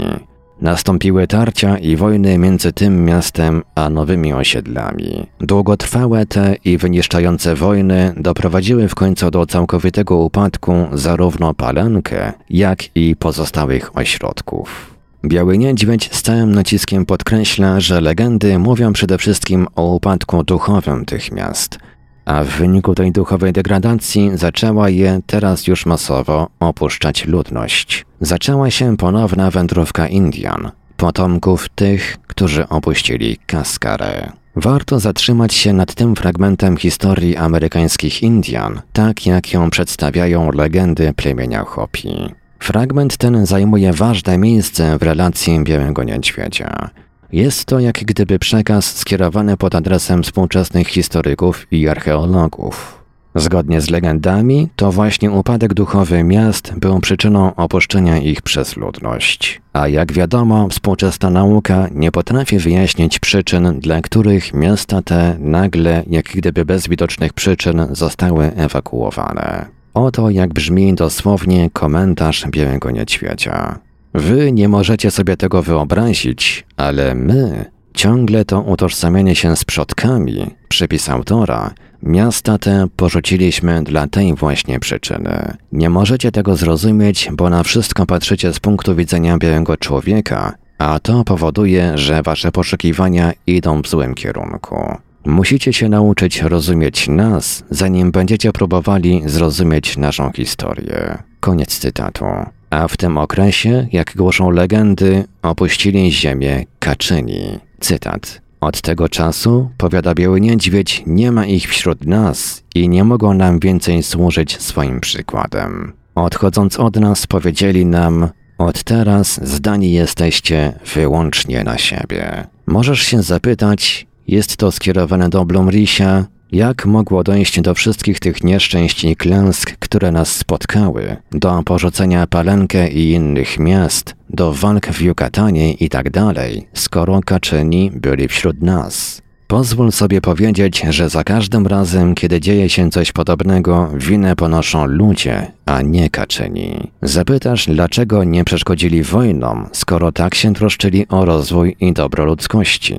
B: Nastąpiły tarcia i wojny między tym miastem a nowymi osiedlami. Długotrwałe te i wyniszczające wojny doprowadziły w końcu do całkowitego upadku zarówno Palenkę, jak i pozostałych ośrodków. Biały Niedźwiedź z całym naciskiem podkreśla, że legendy mówią przede wszystkim o upadku duchowym tych miast – a w wyniku tej duchowej degradacji zaczęła je teraz już masowo opuszczać ludność. Zaczęła się ponowna wędrówka Indian, potomków tych, którzy opuścili Kaskarę. Warto zatrzymać się nad tym fragmentem historii amerykańskich Indian, tak jak ją przedstawiają legendy plemienia Hopi. Fragment ten zajmuje ważne miejsce w relacji Białego Niedźwiedzia. Jest to jak gdyby przekaz skierowany pod adresem współczesnych historyków i archeologów. Zgodnie z legendami, to właśnie upadek duchowy miast był przyczyną opuszczenia ich przez ludność. A jak wiadomo, współczesna nauka nie potrafi wyjaśnić przyczyn, dla których miasta te nagle, jak gdyby bez widocznych przyczyn, zostały ewakuowane. Oto jak brzmi dosłownie komentarz Białego Niedźwiedzia. Wy nie możecie sobie tego wyobrazić, ale my ciągle to utożsamianie się z przodkami, przypis autora, miasta te porzuciliśmy dla tej właśnie przyczyny. Nie możecie tego zrozumieć, bo na wszystko patrzycie z punktu widzenia białego człowieka, a to powoduje, że wasze poszukiwania idą w złym kierunku. Musicie się nauczyć rozumieć nas, zanim będziecie próbowali zrozumieć naszą historię. Koniec cytatu. A w tym okresie, jak głoszą legendy, opuścili ziemię Kaczyni. Cytat. Od tego czasu, powiada Biały Niedźwiedź, nie ma ich wśród nas i nie mogą nam więcej służyć swoim przykładem. Odchodząc od nas, powiedzieli nam: Od teraz zdani jesteście wyłącznie na siebie. Możesz się zapytać, jest to skierowane do Blumrisia, jak mogło dojść do wszystkich tych nieszczęść i klęsk, które nas spotkały, do porzucenia Palenkę i innych miast, do walk w Yucatanie i tak dalej, skoro Kaczyni byli wśród nas? Pozwól sobie powiedzieć, że za każdym razem, kiedy dzieje się coś podobnego, winę ponoszą ludzie, a nie kaczyni. Zapytasz, dlaczego nie przeszkodzili wojnom, skoro tak się troszczyli o rozwój i dobro ludzkości.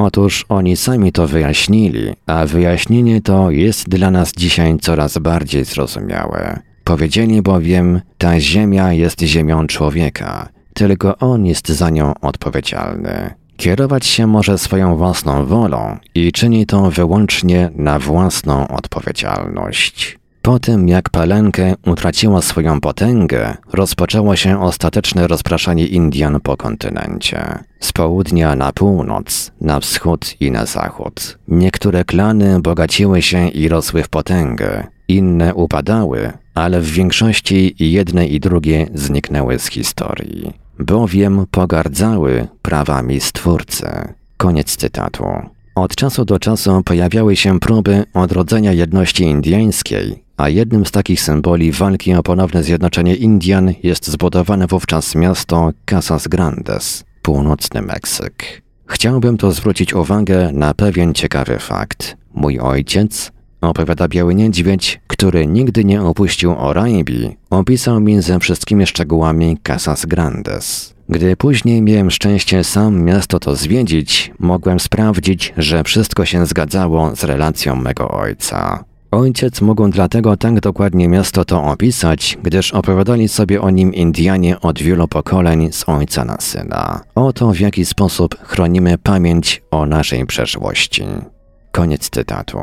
B: Otóż oni sami to wyjaśnili, a wyjaśnienie to jest dla nas dzisiaj coraz bardziej zrozumiałe. Powiedzieli bowiem, ta ziemia jest ziemią człowieka, tylko on jest za nią odpowiedzialny. Kierować się może swoją własną wolą i czyni to wyłącznie na własną odpowiedzialność. Po tym jak Palenkę utraciła swoją potęgę, rozpoczęło się ostateczne rozpraszanie Indian po kontynencie. Z południa na północ, na wschód i na zachód. Niektóre klany bogaciły się i rosły w potęgę, inne upadały, ale w większości jedne i drugie zniknęły z historii bowiem pogardzały prawami Stwórcy. Koniec cytatu. Od czasu do czasu pojawiały się próby odrodzenia jedności indyjskiej, a jednym z takich symboli walki o ponowne zjednoczenie Indian jest zbudowane wówczas miasto Casas Grandes, północny Meksyk. Chciałbym tu zwrócić uwagę na pewien ciekawy fakt. Mój ojciec, Opowiada Biały Niedźwiedź, który nigdy nie opuścił Oraibi, opisał mi ze wszystkimi szczegółami Casas Grandes. Gdy później miałem szczęście sam miasto to zwiedzić, mogłem sprawdzić, że wszystko się zgadzało z relacją mego ojca. Ojciec mógł dlatego tak dokładnie miasto to opisać, gdyż opowiadali sobie o nim Indianie od wielu pokoleń z ojca na syna. Oto w jaki sposób chronimy pamięć o naszej przeszłości. Koniec cytatu.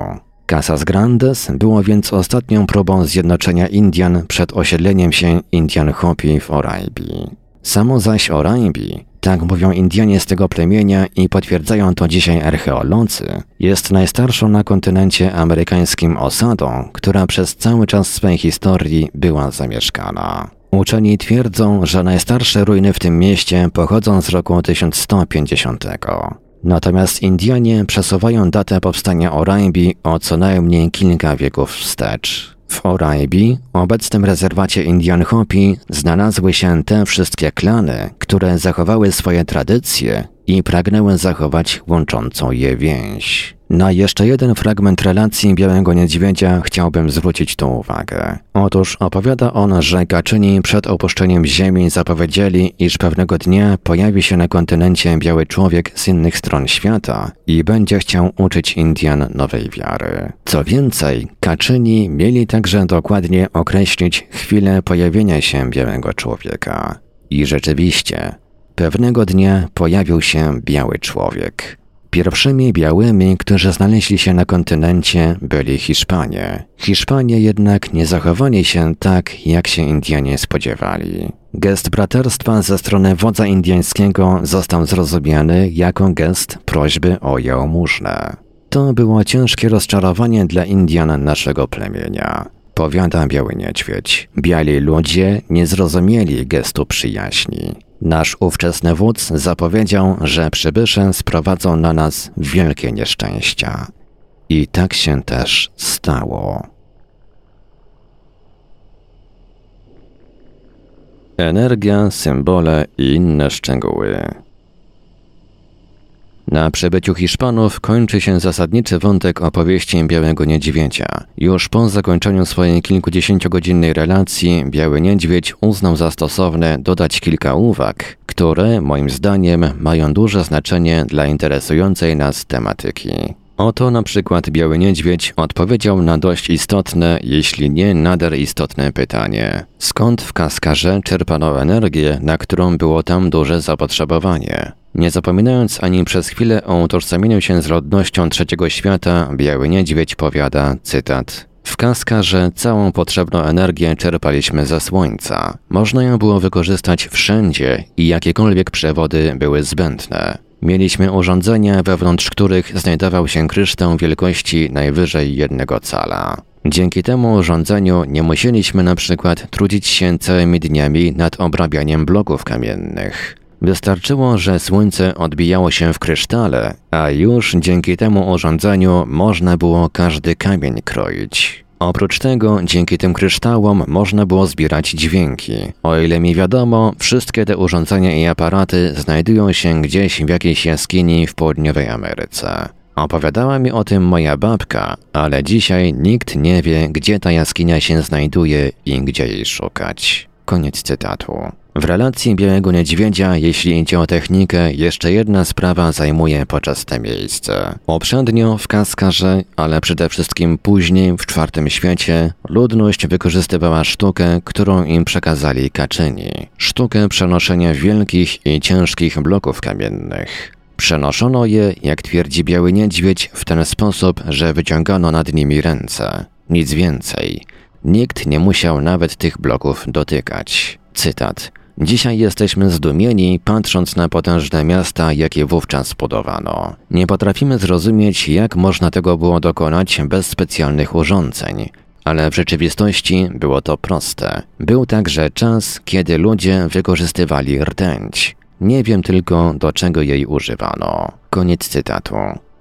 B: Casas Grandes było więc ostatnią próbą zjednoczenia Indian przed osiedleniem się Indian Hopi w Oraibi. Samo zaś Oraibi, tak mówią Indianie z tego plemienia i potwierdzają to dzisiaj archeolodzy, jest najstarszą na kontynencie amerykańskim osadą, która przez cały czas swej historii była zamieszkana. Uczeni twierdzą, że najstarsze ruiny w tym mieście pochodzą z roku 1150. Natomiast Indianie przesuwają datę powstania Oraibi o co najmniej kilka wieków wstecz. W Oraibi, obecnym rezerwacie Indian Hopi, znalazły się te wszystkie klany, które zachowały swoje tradycje i pragnęły zachować łączącą je więź. Na jeszcze jeden fragment relacji Białego Niedźwiedzia chciałbym zwrócić tu uwagę. Otóż opowiada on, że Gaczyni przed opuszczeniem Ziemi zapowiedzieli, iż pewnego dnia pojawi się na kontynencie biały człowiek z innych stron świata i będzie chciał uczyć Indian nowej wiary. Co więcej, Kaczyni mieli także dokładnie określić chwilę pojawienia się białego człowieka. I rzeczywiście, pewnego dnia pojawił się biały człowiek. Pierwszymi białymi, którzy znaleźli się na kontynencie, byli Hiszpanie. Hiszpanie jednak nie zachowali się tak, jak się Indianie spodziewali. Gest braterstwa ze strony wodza indyjskiego został zrozumiany jako gest prośby o jałmużnę. To było ciężkie rozczarowanie dla Indian naszego plemienia. Powiada Biały Niedźwiedź. Biali ludzie nie zrozumieli gestu przyjaźni. Nasz ówczesny wódz zapowiedział, że przybysze sprowadzą na nas wielkie nieszczęścia. I tak się też stało. Energia, symbole i inne szczegóły. Na przybyciu Hiszpanów kończy się zasadniczy wątek opowieści Białego Niedźwiedzia. Już po zakończeniu swojej kilkudziesięciogodzinnej relacji Biały Niedźwiedź uznał za stosowne dodać kilka uwag, które, moim zdaniem, mają duże znaczenie dla interesującej nas tematyki. Oto na przykład Biały Niedźwiedź odpowiedział na dość istotne, jeśli nie nader istotne pytanie. Skąd w Kaskarze czerpano energię, na którą było tam duże zapotrzebowanie? Nie zapominając ani przez chwilę o utożsamieniu się z rodnością trzeciego świata, Biały Niedźwiedź powiada, cytat, w Kaskarze całą potrzebną energię czerpaliśmy ze słońca. Można ją było wykorzystać wszędzie i jakiekolwiek przewody były zbędne. Mieliśmy urządzenia, wewnątrz których znajdował się kryształ wielkości najwyżej jednego cala. Dzięki temu urządzeniu nie musieliśmy na przykład trudzić się całymi dniami nad obrabianiem bloków kamiennych. Wystarczyło, że słońce odbijało się w krysztale, a już dzięki temu urządzeniu można było każdy kamień kroić. Oprócz tego, dzięki tym kryształom można było zbierać dźwięki. O ile mi wiadomo, wszystkie te urządzenia i aparaty znajdują się gdzieś w jakiejś jaskini w południowej Ameryce. Opowiadała mi o tym moja babka, ale dzisiaj nikt nie wie, gdzie ta jaskinia się znajduje i gdzie jej szukać. Koniec cytatu. W relacji Białego Niedźwiedzia, jeśli idzie o technikę, jeszcze jedna sprawa zajmuje poczesne miejsce. Poprzednio w Kaskarze, ale przede wszystkim później w Czwartym Świecie, ludność wykorzystywała sztukę, którą im przekazali Kaczyni. Sztukę przenoszenia wielkich i ciężkich bloków kamiennych. Przenoszono je, jak twierdzi Biały Niedźwiedź, w ten sposób, że wyciągano nad nimi ręce. Nic więcej. Nikt nie musiał nawet tych bloków dotykać. Cytat. Dzisiaj jesteśmy zdumieni, patrząc na potężne miasta, jakie wówczas budowano. Nie potrafimy zrozumieć, jak można tego było dokonać bez specjalnych urządzeń. Ale w rzeczywistości było to proste. Był także czas, kiedy ludzie wykorzystywali rtęć. Nie wiem tylko, do czego jej używano. Koniec cytatu.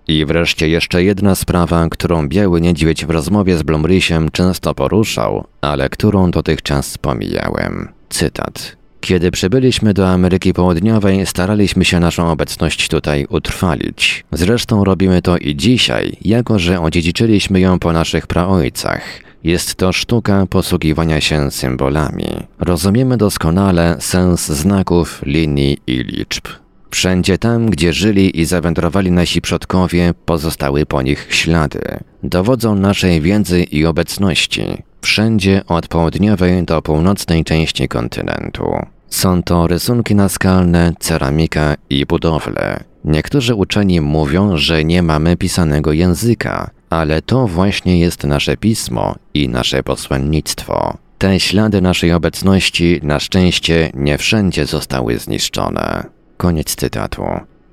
B: I wreszcie jeszcze jedna sprawa, którą Biały Niedźwiedź w rozmowie z Blumrysiem często poruszał, ale którą dotychczas pomijałem. Cytat. Kiedy przybyliśmy do Ameryki Południowej, staraliśmy się naszą obecność tutaj utrwalić. Zresztą robimy to i dzisiaj, jako że odziedziczyliśmy ją po naszych praojcach. Jest to sztuka posługiwania się symbolami. Rozumiemy doskonale sens znaków, linii i liczb. Wszędzie tam, gdzie żyli i zawędrowali nasi przodkowie, pozostały po nich ślady. Dowodzą naszej wiedzy i obecności. Wszędzie od południowej do północnej części kontynentu. Są to rysunki naskalne, ceramika i budowle. Niektórzy uczeni mówią, że nie mamy pisanego języka, ale to właśnie jest nasze pismo i nasze posłannictwo. Te ślady naszej obecności na szczęście nie wszędzie zostały zniszczone. Koniec cytatu.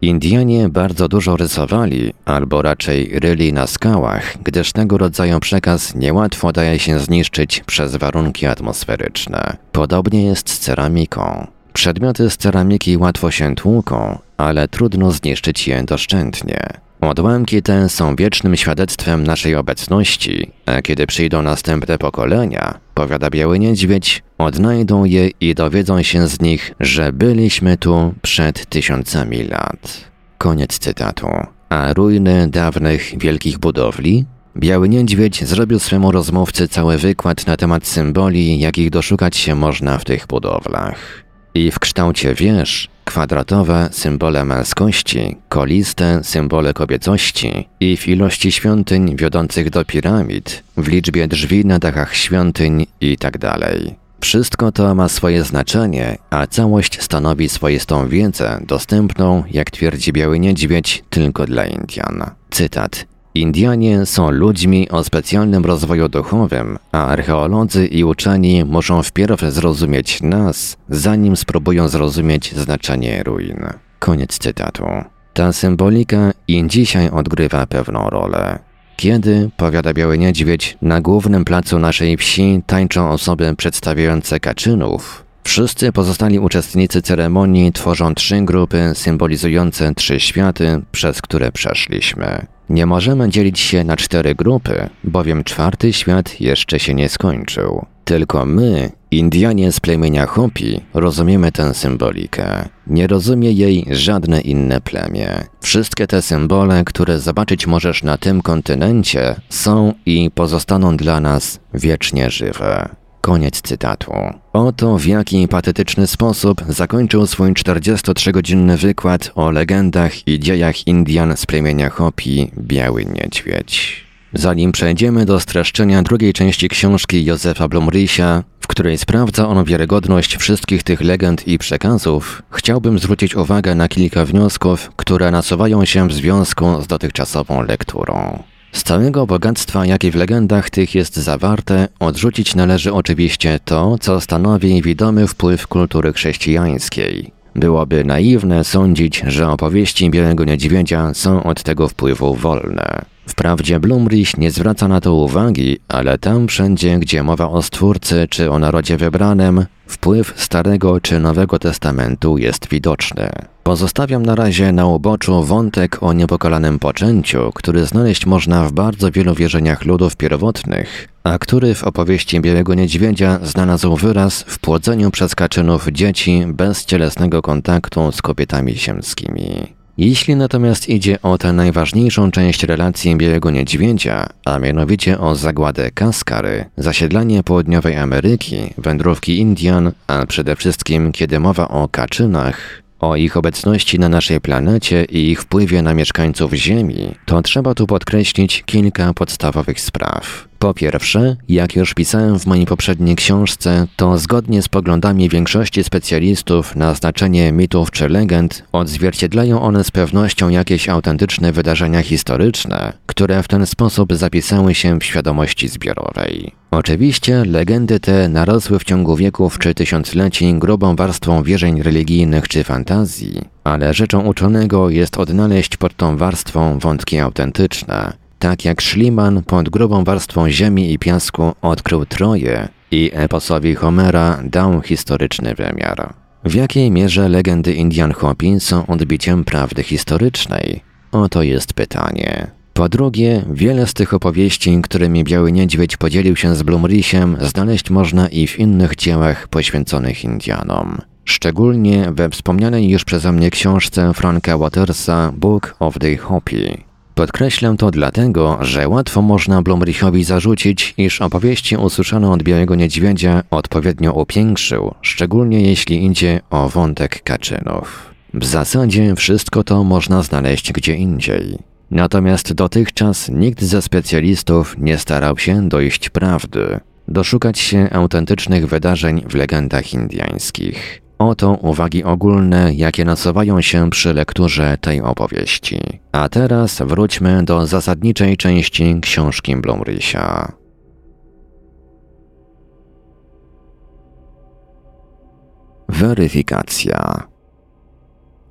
B: Indianie bardzo dużo rysowali, albo raczej ryli na skałach, gdyż tego rodzaju przekaz niełatwo daje się zniszczyć przez warunki atmosferyczne. Podobnie jest z ceramiką. Przedmioty z ceramiki łatwo się tłuką, ale trudno zniszczyć je doszczętnie. Odłamki te są wiecznym świadectwem naszej obecności, a kiedy przyjdą następne pokolenia, powiada Biały Niedźwiedź, odnajdą je i dowiedzą się z nich, że byliśmy tu przed tysiącami lat. Koniec cytatu. A ruiny dawnych wielkich budowli? Biały Niedźwiedź zrobił swemu rozmówcy cały wykład na temat symboli, jakich doszukać się można w tych budowlach. I w kształcie wież kwadratowe symbole męskości, koliste symbole kobiecości i w ilości świątyń wiodących do piramid, w liczbie drzwi na dachach świątyń itd. Tak Wszystko to ma swoje znaczenie, a całość stanowi swoistą wiedzę dostępną, jak twierdzi Biały Niedźwiedź, tylko dla Indian. Cytat. Indianie są ludźmi o specjalnym rozwoju duchowym, a archeolodzy i uczeni muszą wpierw zrozumieć nas, zanim spróbują zrozumieć znaczenie ruin. Koniec cytatu. Ta symbolika i dzisiaj odgrywa pewną rolę. Kiedy, powiada Biały Niedźwiedź, na głównym placu naszej wsi tańczą osoby przedstawiające kaczynów, Wszyscy pozostali uczestnicy ceremonii tworzą trzy grupy symbolizujące trzy światy, przez które przeszliśmy. Nie możemy dzielić się na cztery grupy, bowiem czwarty świat jeszcze się nie skończył. Tylko my, Indianie z plemienia Hopi, rozumiemy tę symbolikę. Nie rozumie jej żadne inne plemię. Wszystkie te symbole, które zobaczyć możesz na tym kontynencie, są i pozostaną dla nas wiecznie żywe. Koniec cytatu. Oto w jaki patetyczny sposób zakończył swój 43-godzinny wykład o legendach i dziejach Indian z plemienia Hopi Biały Niedźwiedź. Zanim przejdziemy do streszczenia drugiej części książki Józefa Blumrysia, w której sprawdza on wiarygodność wszystkich tych legend i przekazów, chciałbym zwrócić uwagę na kilka wniosków, które nasuwają się w związku z dotychczasową lekturą. Z całego bogactwa, jakie w legendach tych jest zawarte, odrzucić należy oczywiście to, co stanowi widomy wpływ kultury chrześcijańskiej. Byłoby naiwne sądzić, że opowieści Białego Niedźwiedzia są od tego wpływu wolne. Wprawdzie Blumrich nie zwraca na to uwagi, ale tam wszędzie, gdzie mowa o Stwórcy czy o narodzie wybranym, wpływ Starego czy Nowego Testamentu jest widoczny. Pozostawiam na razie na uboczu wątek o niepokalanym poczęciu, który znaleźć można w bardzo wielu wierzeniach ludów pierwotnych, a który w opowieści Białego Niedźwiedzia znalazł wyraz w płodzeniu przez kaczynów dzieci bez cielesnego kontaktu z kobietami ziemskimi. Jeśli natomiast idzie o tę najważniejszą część relacji Białego Niedźwiedzia, a mianowicie o zagładę Kaskary, zasiedlanie południowej Ameryki, wędrówki Indian, a przede wszystkim kiedy mowa o kaczynach, o ich obecności na naszej planecie i ich wpływie na mieszkańców Ziemi, to trzeba tu podkreślić kilka podstawowych spraw. Po pierwsze, jak już pisałem w mojej poprzedniej książce, to zgodnie z poglądami większości specjalistów na znaczenie mitów czy legend, odzwierciedlają one z pewnością jakieś autentyczne wydarzenia historyczne, które w ten sposób zapisały się w świadomości zbiorowej. Oczywiście legendy te narosły w ciągu wieków czy tysiącleci grubą warstwą wierzeń religijnych czy fantazji, ale rzeczą uczonego jest odnaleźć pod tą warstwą wątki autentyczne, tak jak Schliemann pod grubą warstwą ziemi i piasku odkrył Troję i eposowi Homera dał historyczny wymiar. W jakiej mierze legendy Indian Hopi są odbiciem prawdy historycznej? Oto jest pytanie. Po drugie, wiele z tych opowieści, którymi Biały Niedźwiedź podzielił się z Blumrisiem, znaleźć można i w innych dziełach poświęconych Indianom. Szczególnie we wspomnianej już przeze mnie książce Franka Watersa Book of the Hopi. Podkreślam to dlatego, że łatwo można Blumrichowi zarzucić, iż opowieści usłyszane od Białego Niedźwiedzia odpowiednio upiększył, szczególnie jeśli idzie o wątek kaczynów. W zasadzie wszystko to można znaleźć gdzie indziej. Natomiast dotychczas nikt ze specjalistów nie starał się dojść prawdy, doszukać się autentycznych wydarzeń w legendach indyjskich. Oto uwagi ogólne, jakie nasuwają się przy lekturze tej opowieści. A teraz wróćmy do zasadniczej części książki Blumrisia. Weryfikacja.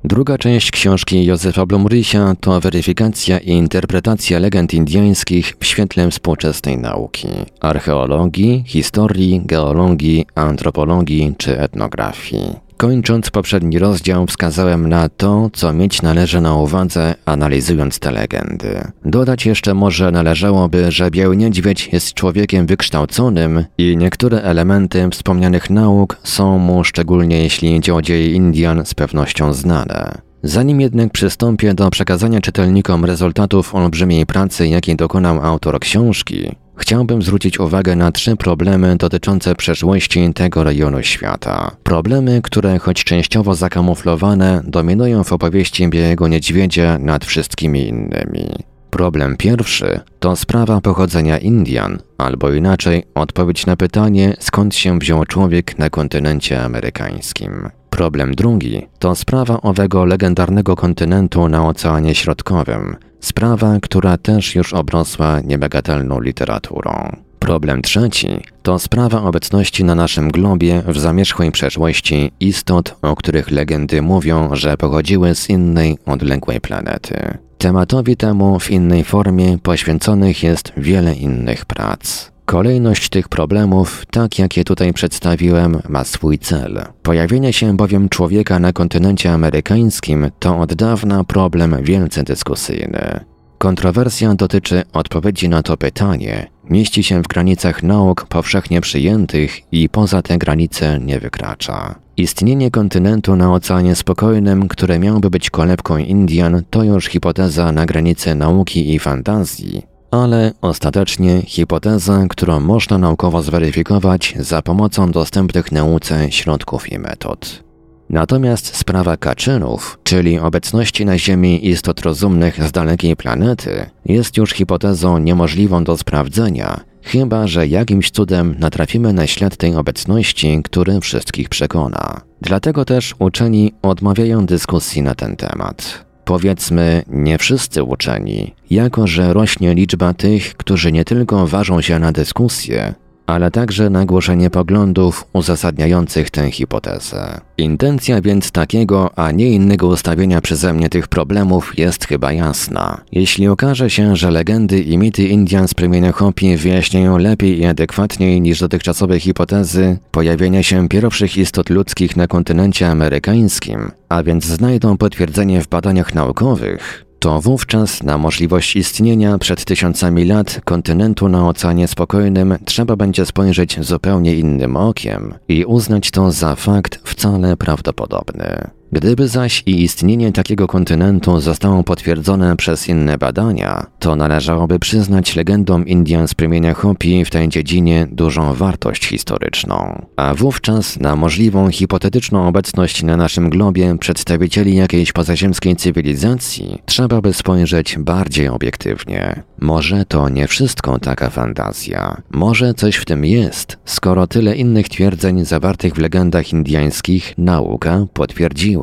B: Druga część książki Józefa Blumrisia to weryfikacja i interpretacja legend indyjskich w świetle współczesnej nauki, archeologii, historii, geologii, antropologii czy etnografii. Kończąc poprzedni rozdział, wskazałem na to, co mieć należy na uwadze, analizując te legendy. Dodać jeszcze może należałoby, że Biały Niedźwiedź jest człowiekiem wykształconym i niektóre elementy wspomnianych nauk są mu, szczególnie jeśli dzieje Indian, z pewnością znane. Zanim jednak przystąpię do przekazania czytelnikom rezultatów olbrzymiej pracy, jakiej dokonał autor książki, Chciałbym zwrócić uwagę na trzy problemy dotyczące przeszłości tego rejonu świata. Problemy, które choć częściowo zakamuflowane, dominują w opowieści Białego Niedźwiedzia nad wszystkimi innymi. Problem pierwszy to sprawa pochodzenia Indian, albo inaczej odpowiedź na pytanie, skąd się wziął człowiek na kontynencie amerykańskim. Problem drugi to sprawa owego legendarnego kontynentu na Oceanie Środkowym, Sprawa, która też już obrosła niebagatelną literaturą. Problem trzeci to sprawa obecności na naszym globie w zamierzchłej przeszłości istot, o których legendy mówią, że pochodziły z innej, odległej planety. Tematowi temu w innej formie poświęconych jest wiele innych prac. Kolejność tych problemów, tak jak je tutaj przedstawiłem, ma swój cel. Pojawienie się bowiem człowieka na kontynencie amerykańskim to od dawna problem wielce dyskusyjny. Kontrowersja dotyczy odpowiedzi na to pytanie, mieści się w granicach nauk powszechnie przyjętych i poza te granice nie wykracza. Istnienie kontynentu na Oceanie Spokojnym, które miałby być kolebką Indian, to już hipoteza na granicy nauki i fantazji, ale ostatecznie hipoteza, którą można naukowo zweryfikować za pomocą dostępnych nauce środków i metod. Natomiast sprawa kaczynów, czyli obecności na Ziemi istot rozumnych z dalekiej planety, jest już hipotezą niemożliwą do sprawdzenia, chyba że jakimś cudem natrafimy na ślad tej obecności, który wszystkich przekona. Dlatego też uczeni odmawiają dyskusji na ten temat. Powiedzmy, nie wszyscy uczeni, jako że rośnie liczba tych, którzy nie tylko ważą się na dyskusję, ale także na głoszenie poglądów uzasadniających tę hipotezę. Intencja więc takiego, a nie innego ustawienia przeze mnie tych problemów jest chyba jasna. Jeśli okaże się, że legendy i mity Indian z plemienia Hopi wyjaśniają lepiej i adekwatniej niż dotychczasowe hipotezy pojawienia się pierwszych istot ludzkich na kontynencie amerykańskim, a więc znajdą potwierdzenie w badaniach naukowych, to wówczas na możliwość istnienia przed tysiącami lat kontynentu na Oceanie Spokojnym trzeba będzie spojrzeć zupełnie innym okiem i uznać to za fakt wcale prawdopodobny. Gdyby zaś i istnienie takiego kontynentu zostało potwierdzone przez inne badania, to należałoby przyznać legendom Indian z plemienia Hopi w tej dziedzinie dużą wartość historyczną. A wówczas na możliwą hipotetyczną obecność na naszym globie przedstawicieli jakiejś pozaziemskiej cywilizacji trzeba by spojrzeć bardziej obiektywnie. Może to nie wszystko taka fantazja. Może coś w tym jest, skoro tyle innych twierdzeń zawartych w legendach indiańskich nauka potwierdziła.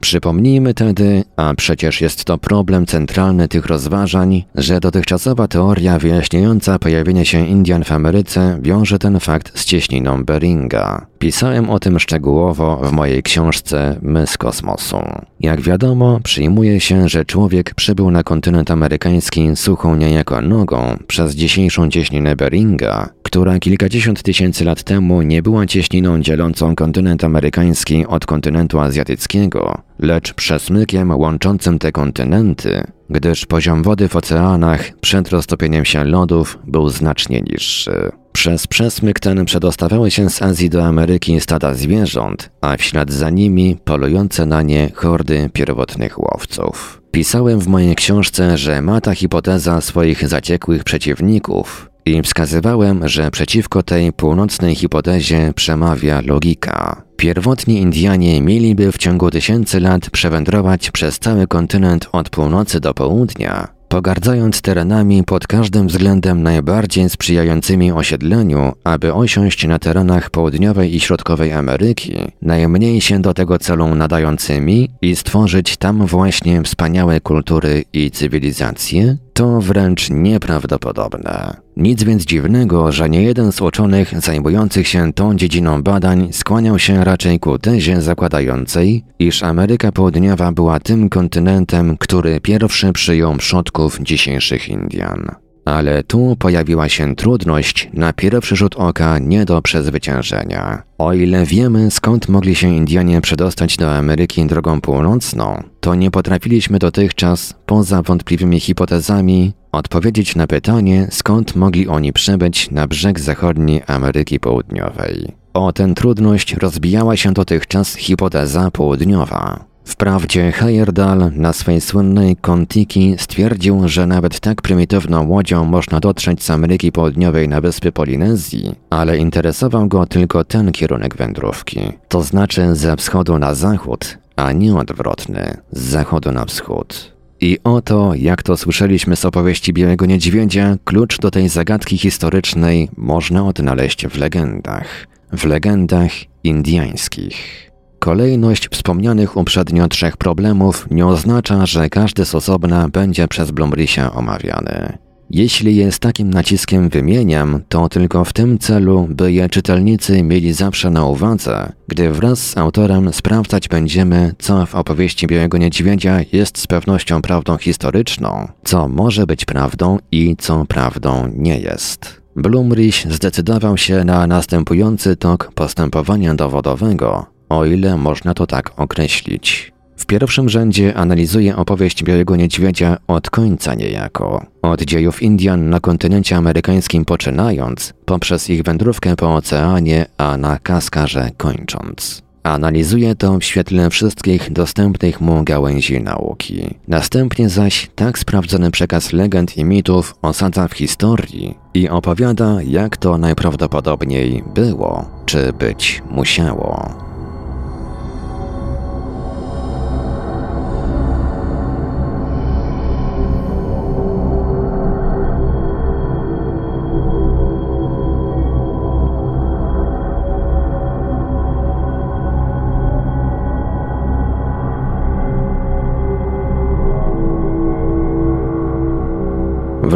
B: Przypomnijmy tedy, a przecież jest to problem centralny tych rozważań, że dotychczasowa teoria wyjaśniająca pojawienie się Indian w Ameryce wiąże ten fakt z cieśniną Beringa. Pisałem o tym szczegółowo w mojej książce My z kosmosu. Jak wiadomo, przyjmuje się, że człowiek przybył na kontynent amerykański suchą niejako nogą przez dzisiejszą cieśninę Beringa, która kilkadziesiąt tysięcy lat temu nie była cieśniną dzielącą kontynent amerykański od kontynentu azjatyckiego, lecz przesmykiem łączącym te kontynenty, gdyż poziom wody w oceanach przed roztopieniem się lodów był znacznie niższy. Przez przesmyk ten przedostawały się z Azji do Ameryki stada zwierząt, a w ślad za nimi polujące na nie hordy pierwotnych łowców. Pisałem w mojej książce, że ma ta hipoteza swoich zaciekłych przeciwników, i wskazywałem, że przeciwko tej północnej hipotezie przemawia logika. Pierwotni Indianie mieliby w ciągu tysięcy lat przewędrować przez cały kontynent od północy do południa, pogardzając terenami pod każdym względem najbardziej sprzyjającymi osiedleniu, aby osiąść na terenach południowej i środkowej Ameryki, najmniej się do tego celu nadającymi i stworzyć tam właśnie wspaniałe kultury i cywilizacje, to wręcz nieprawdopodobne. Nic więc dziwnego, że nie jeden z uczonych zajmujących się tą dziedziną badań skłaniał się raczej ku tezie zakładającej, iż Ameryka Południowa była tym kontynentem, który pierwszy przyjął przodków dzisiejszych Indian. Ale tu pojawiła się trudność, na pierwszy rzut oka nie do przezwyciężenia. O ile wiemy, skąd mogli się Indianie przedostać do Ameryki drogą północną, to nie potrafiliśmy dotychczas, poza wątpliwymi hipotezami, odpowiedzieć na pytanie, skąd mogli oni przybyć na brzeg zachodni Ameryki Południowej. O tę trudność rozbijała się dotychczas hipoteza południowa. Wprawdzie Heyerdahl na swej słynnej Kontiki stwierdził, że nawet tak prymitywną łodzią można dotrzeć z Ameryki Południowej na wyspy Polinezji, ale interesował go tylko ten kierunek wędrówki, to znaczy ze wschodu na zachód, a nie odwrotny, z zachodu na wschód. I oto, jak to słyszeliśmy z opowieści Białego Niedźwiedzia, klucz do tej zagadki historycznej można odnaleźć w legendach. W legendach indiańskich. Kolejność wspomnianych uprzednio trzech problemów nie oznacza, że każdy z osobna będzie przez Blumrisia omawiany. Jeśli je z takim naciskiem wymieniam, to tylko w tym celu, by je czytelnicy mieli zawsze na uwadze, gdy wraz z autorem sprawdzać będziemy, co w opowieści Białego Niedźwiedzia jest z pewnością prawdą historyczną, co może być prawdą i co prawdą nie jest. Blumrich zdecydował się na następujący tok postępowania dowodowego, o ile można to tak określić. W pierwszym rzędzie analizuje opowieść Białego Niedźwiedzia od końca niejako, od dziejów Indian na kontynencie amerykańskim poczynając, poprzez ich wędrówkę po oceanie, a na Kaskarze kończąc. Analizuje to w świetle wszystkich dostępnych mu gałęzi nauki. Następnie zaś tak sprawdzony przekaz legend i mitów osadza w historii i opowiada, jak to najprawdopodobniej było, czy być musiało.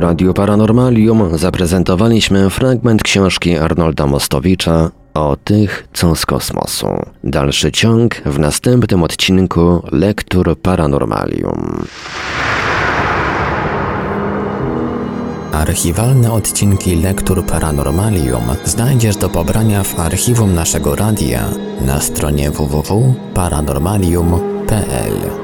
B: Radiu Paranormalium zaprezentowaliśmy fragment książki Arnolda Mostowicza o tych, co z kosmosu. Dalszy ciąg w następnym odcinku Lektur Paranormalium.
A: Archiwalne odcinki Lektur Paranormalium znajdziesz do pobrania w archiwum naszego radia na stronie www.paranormalium.pl.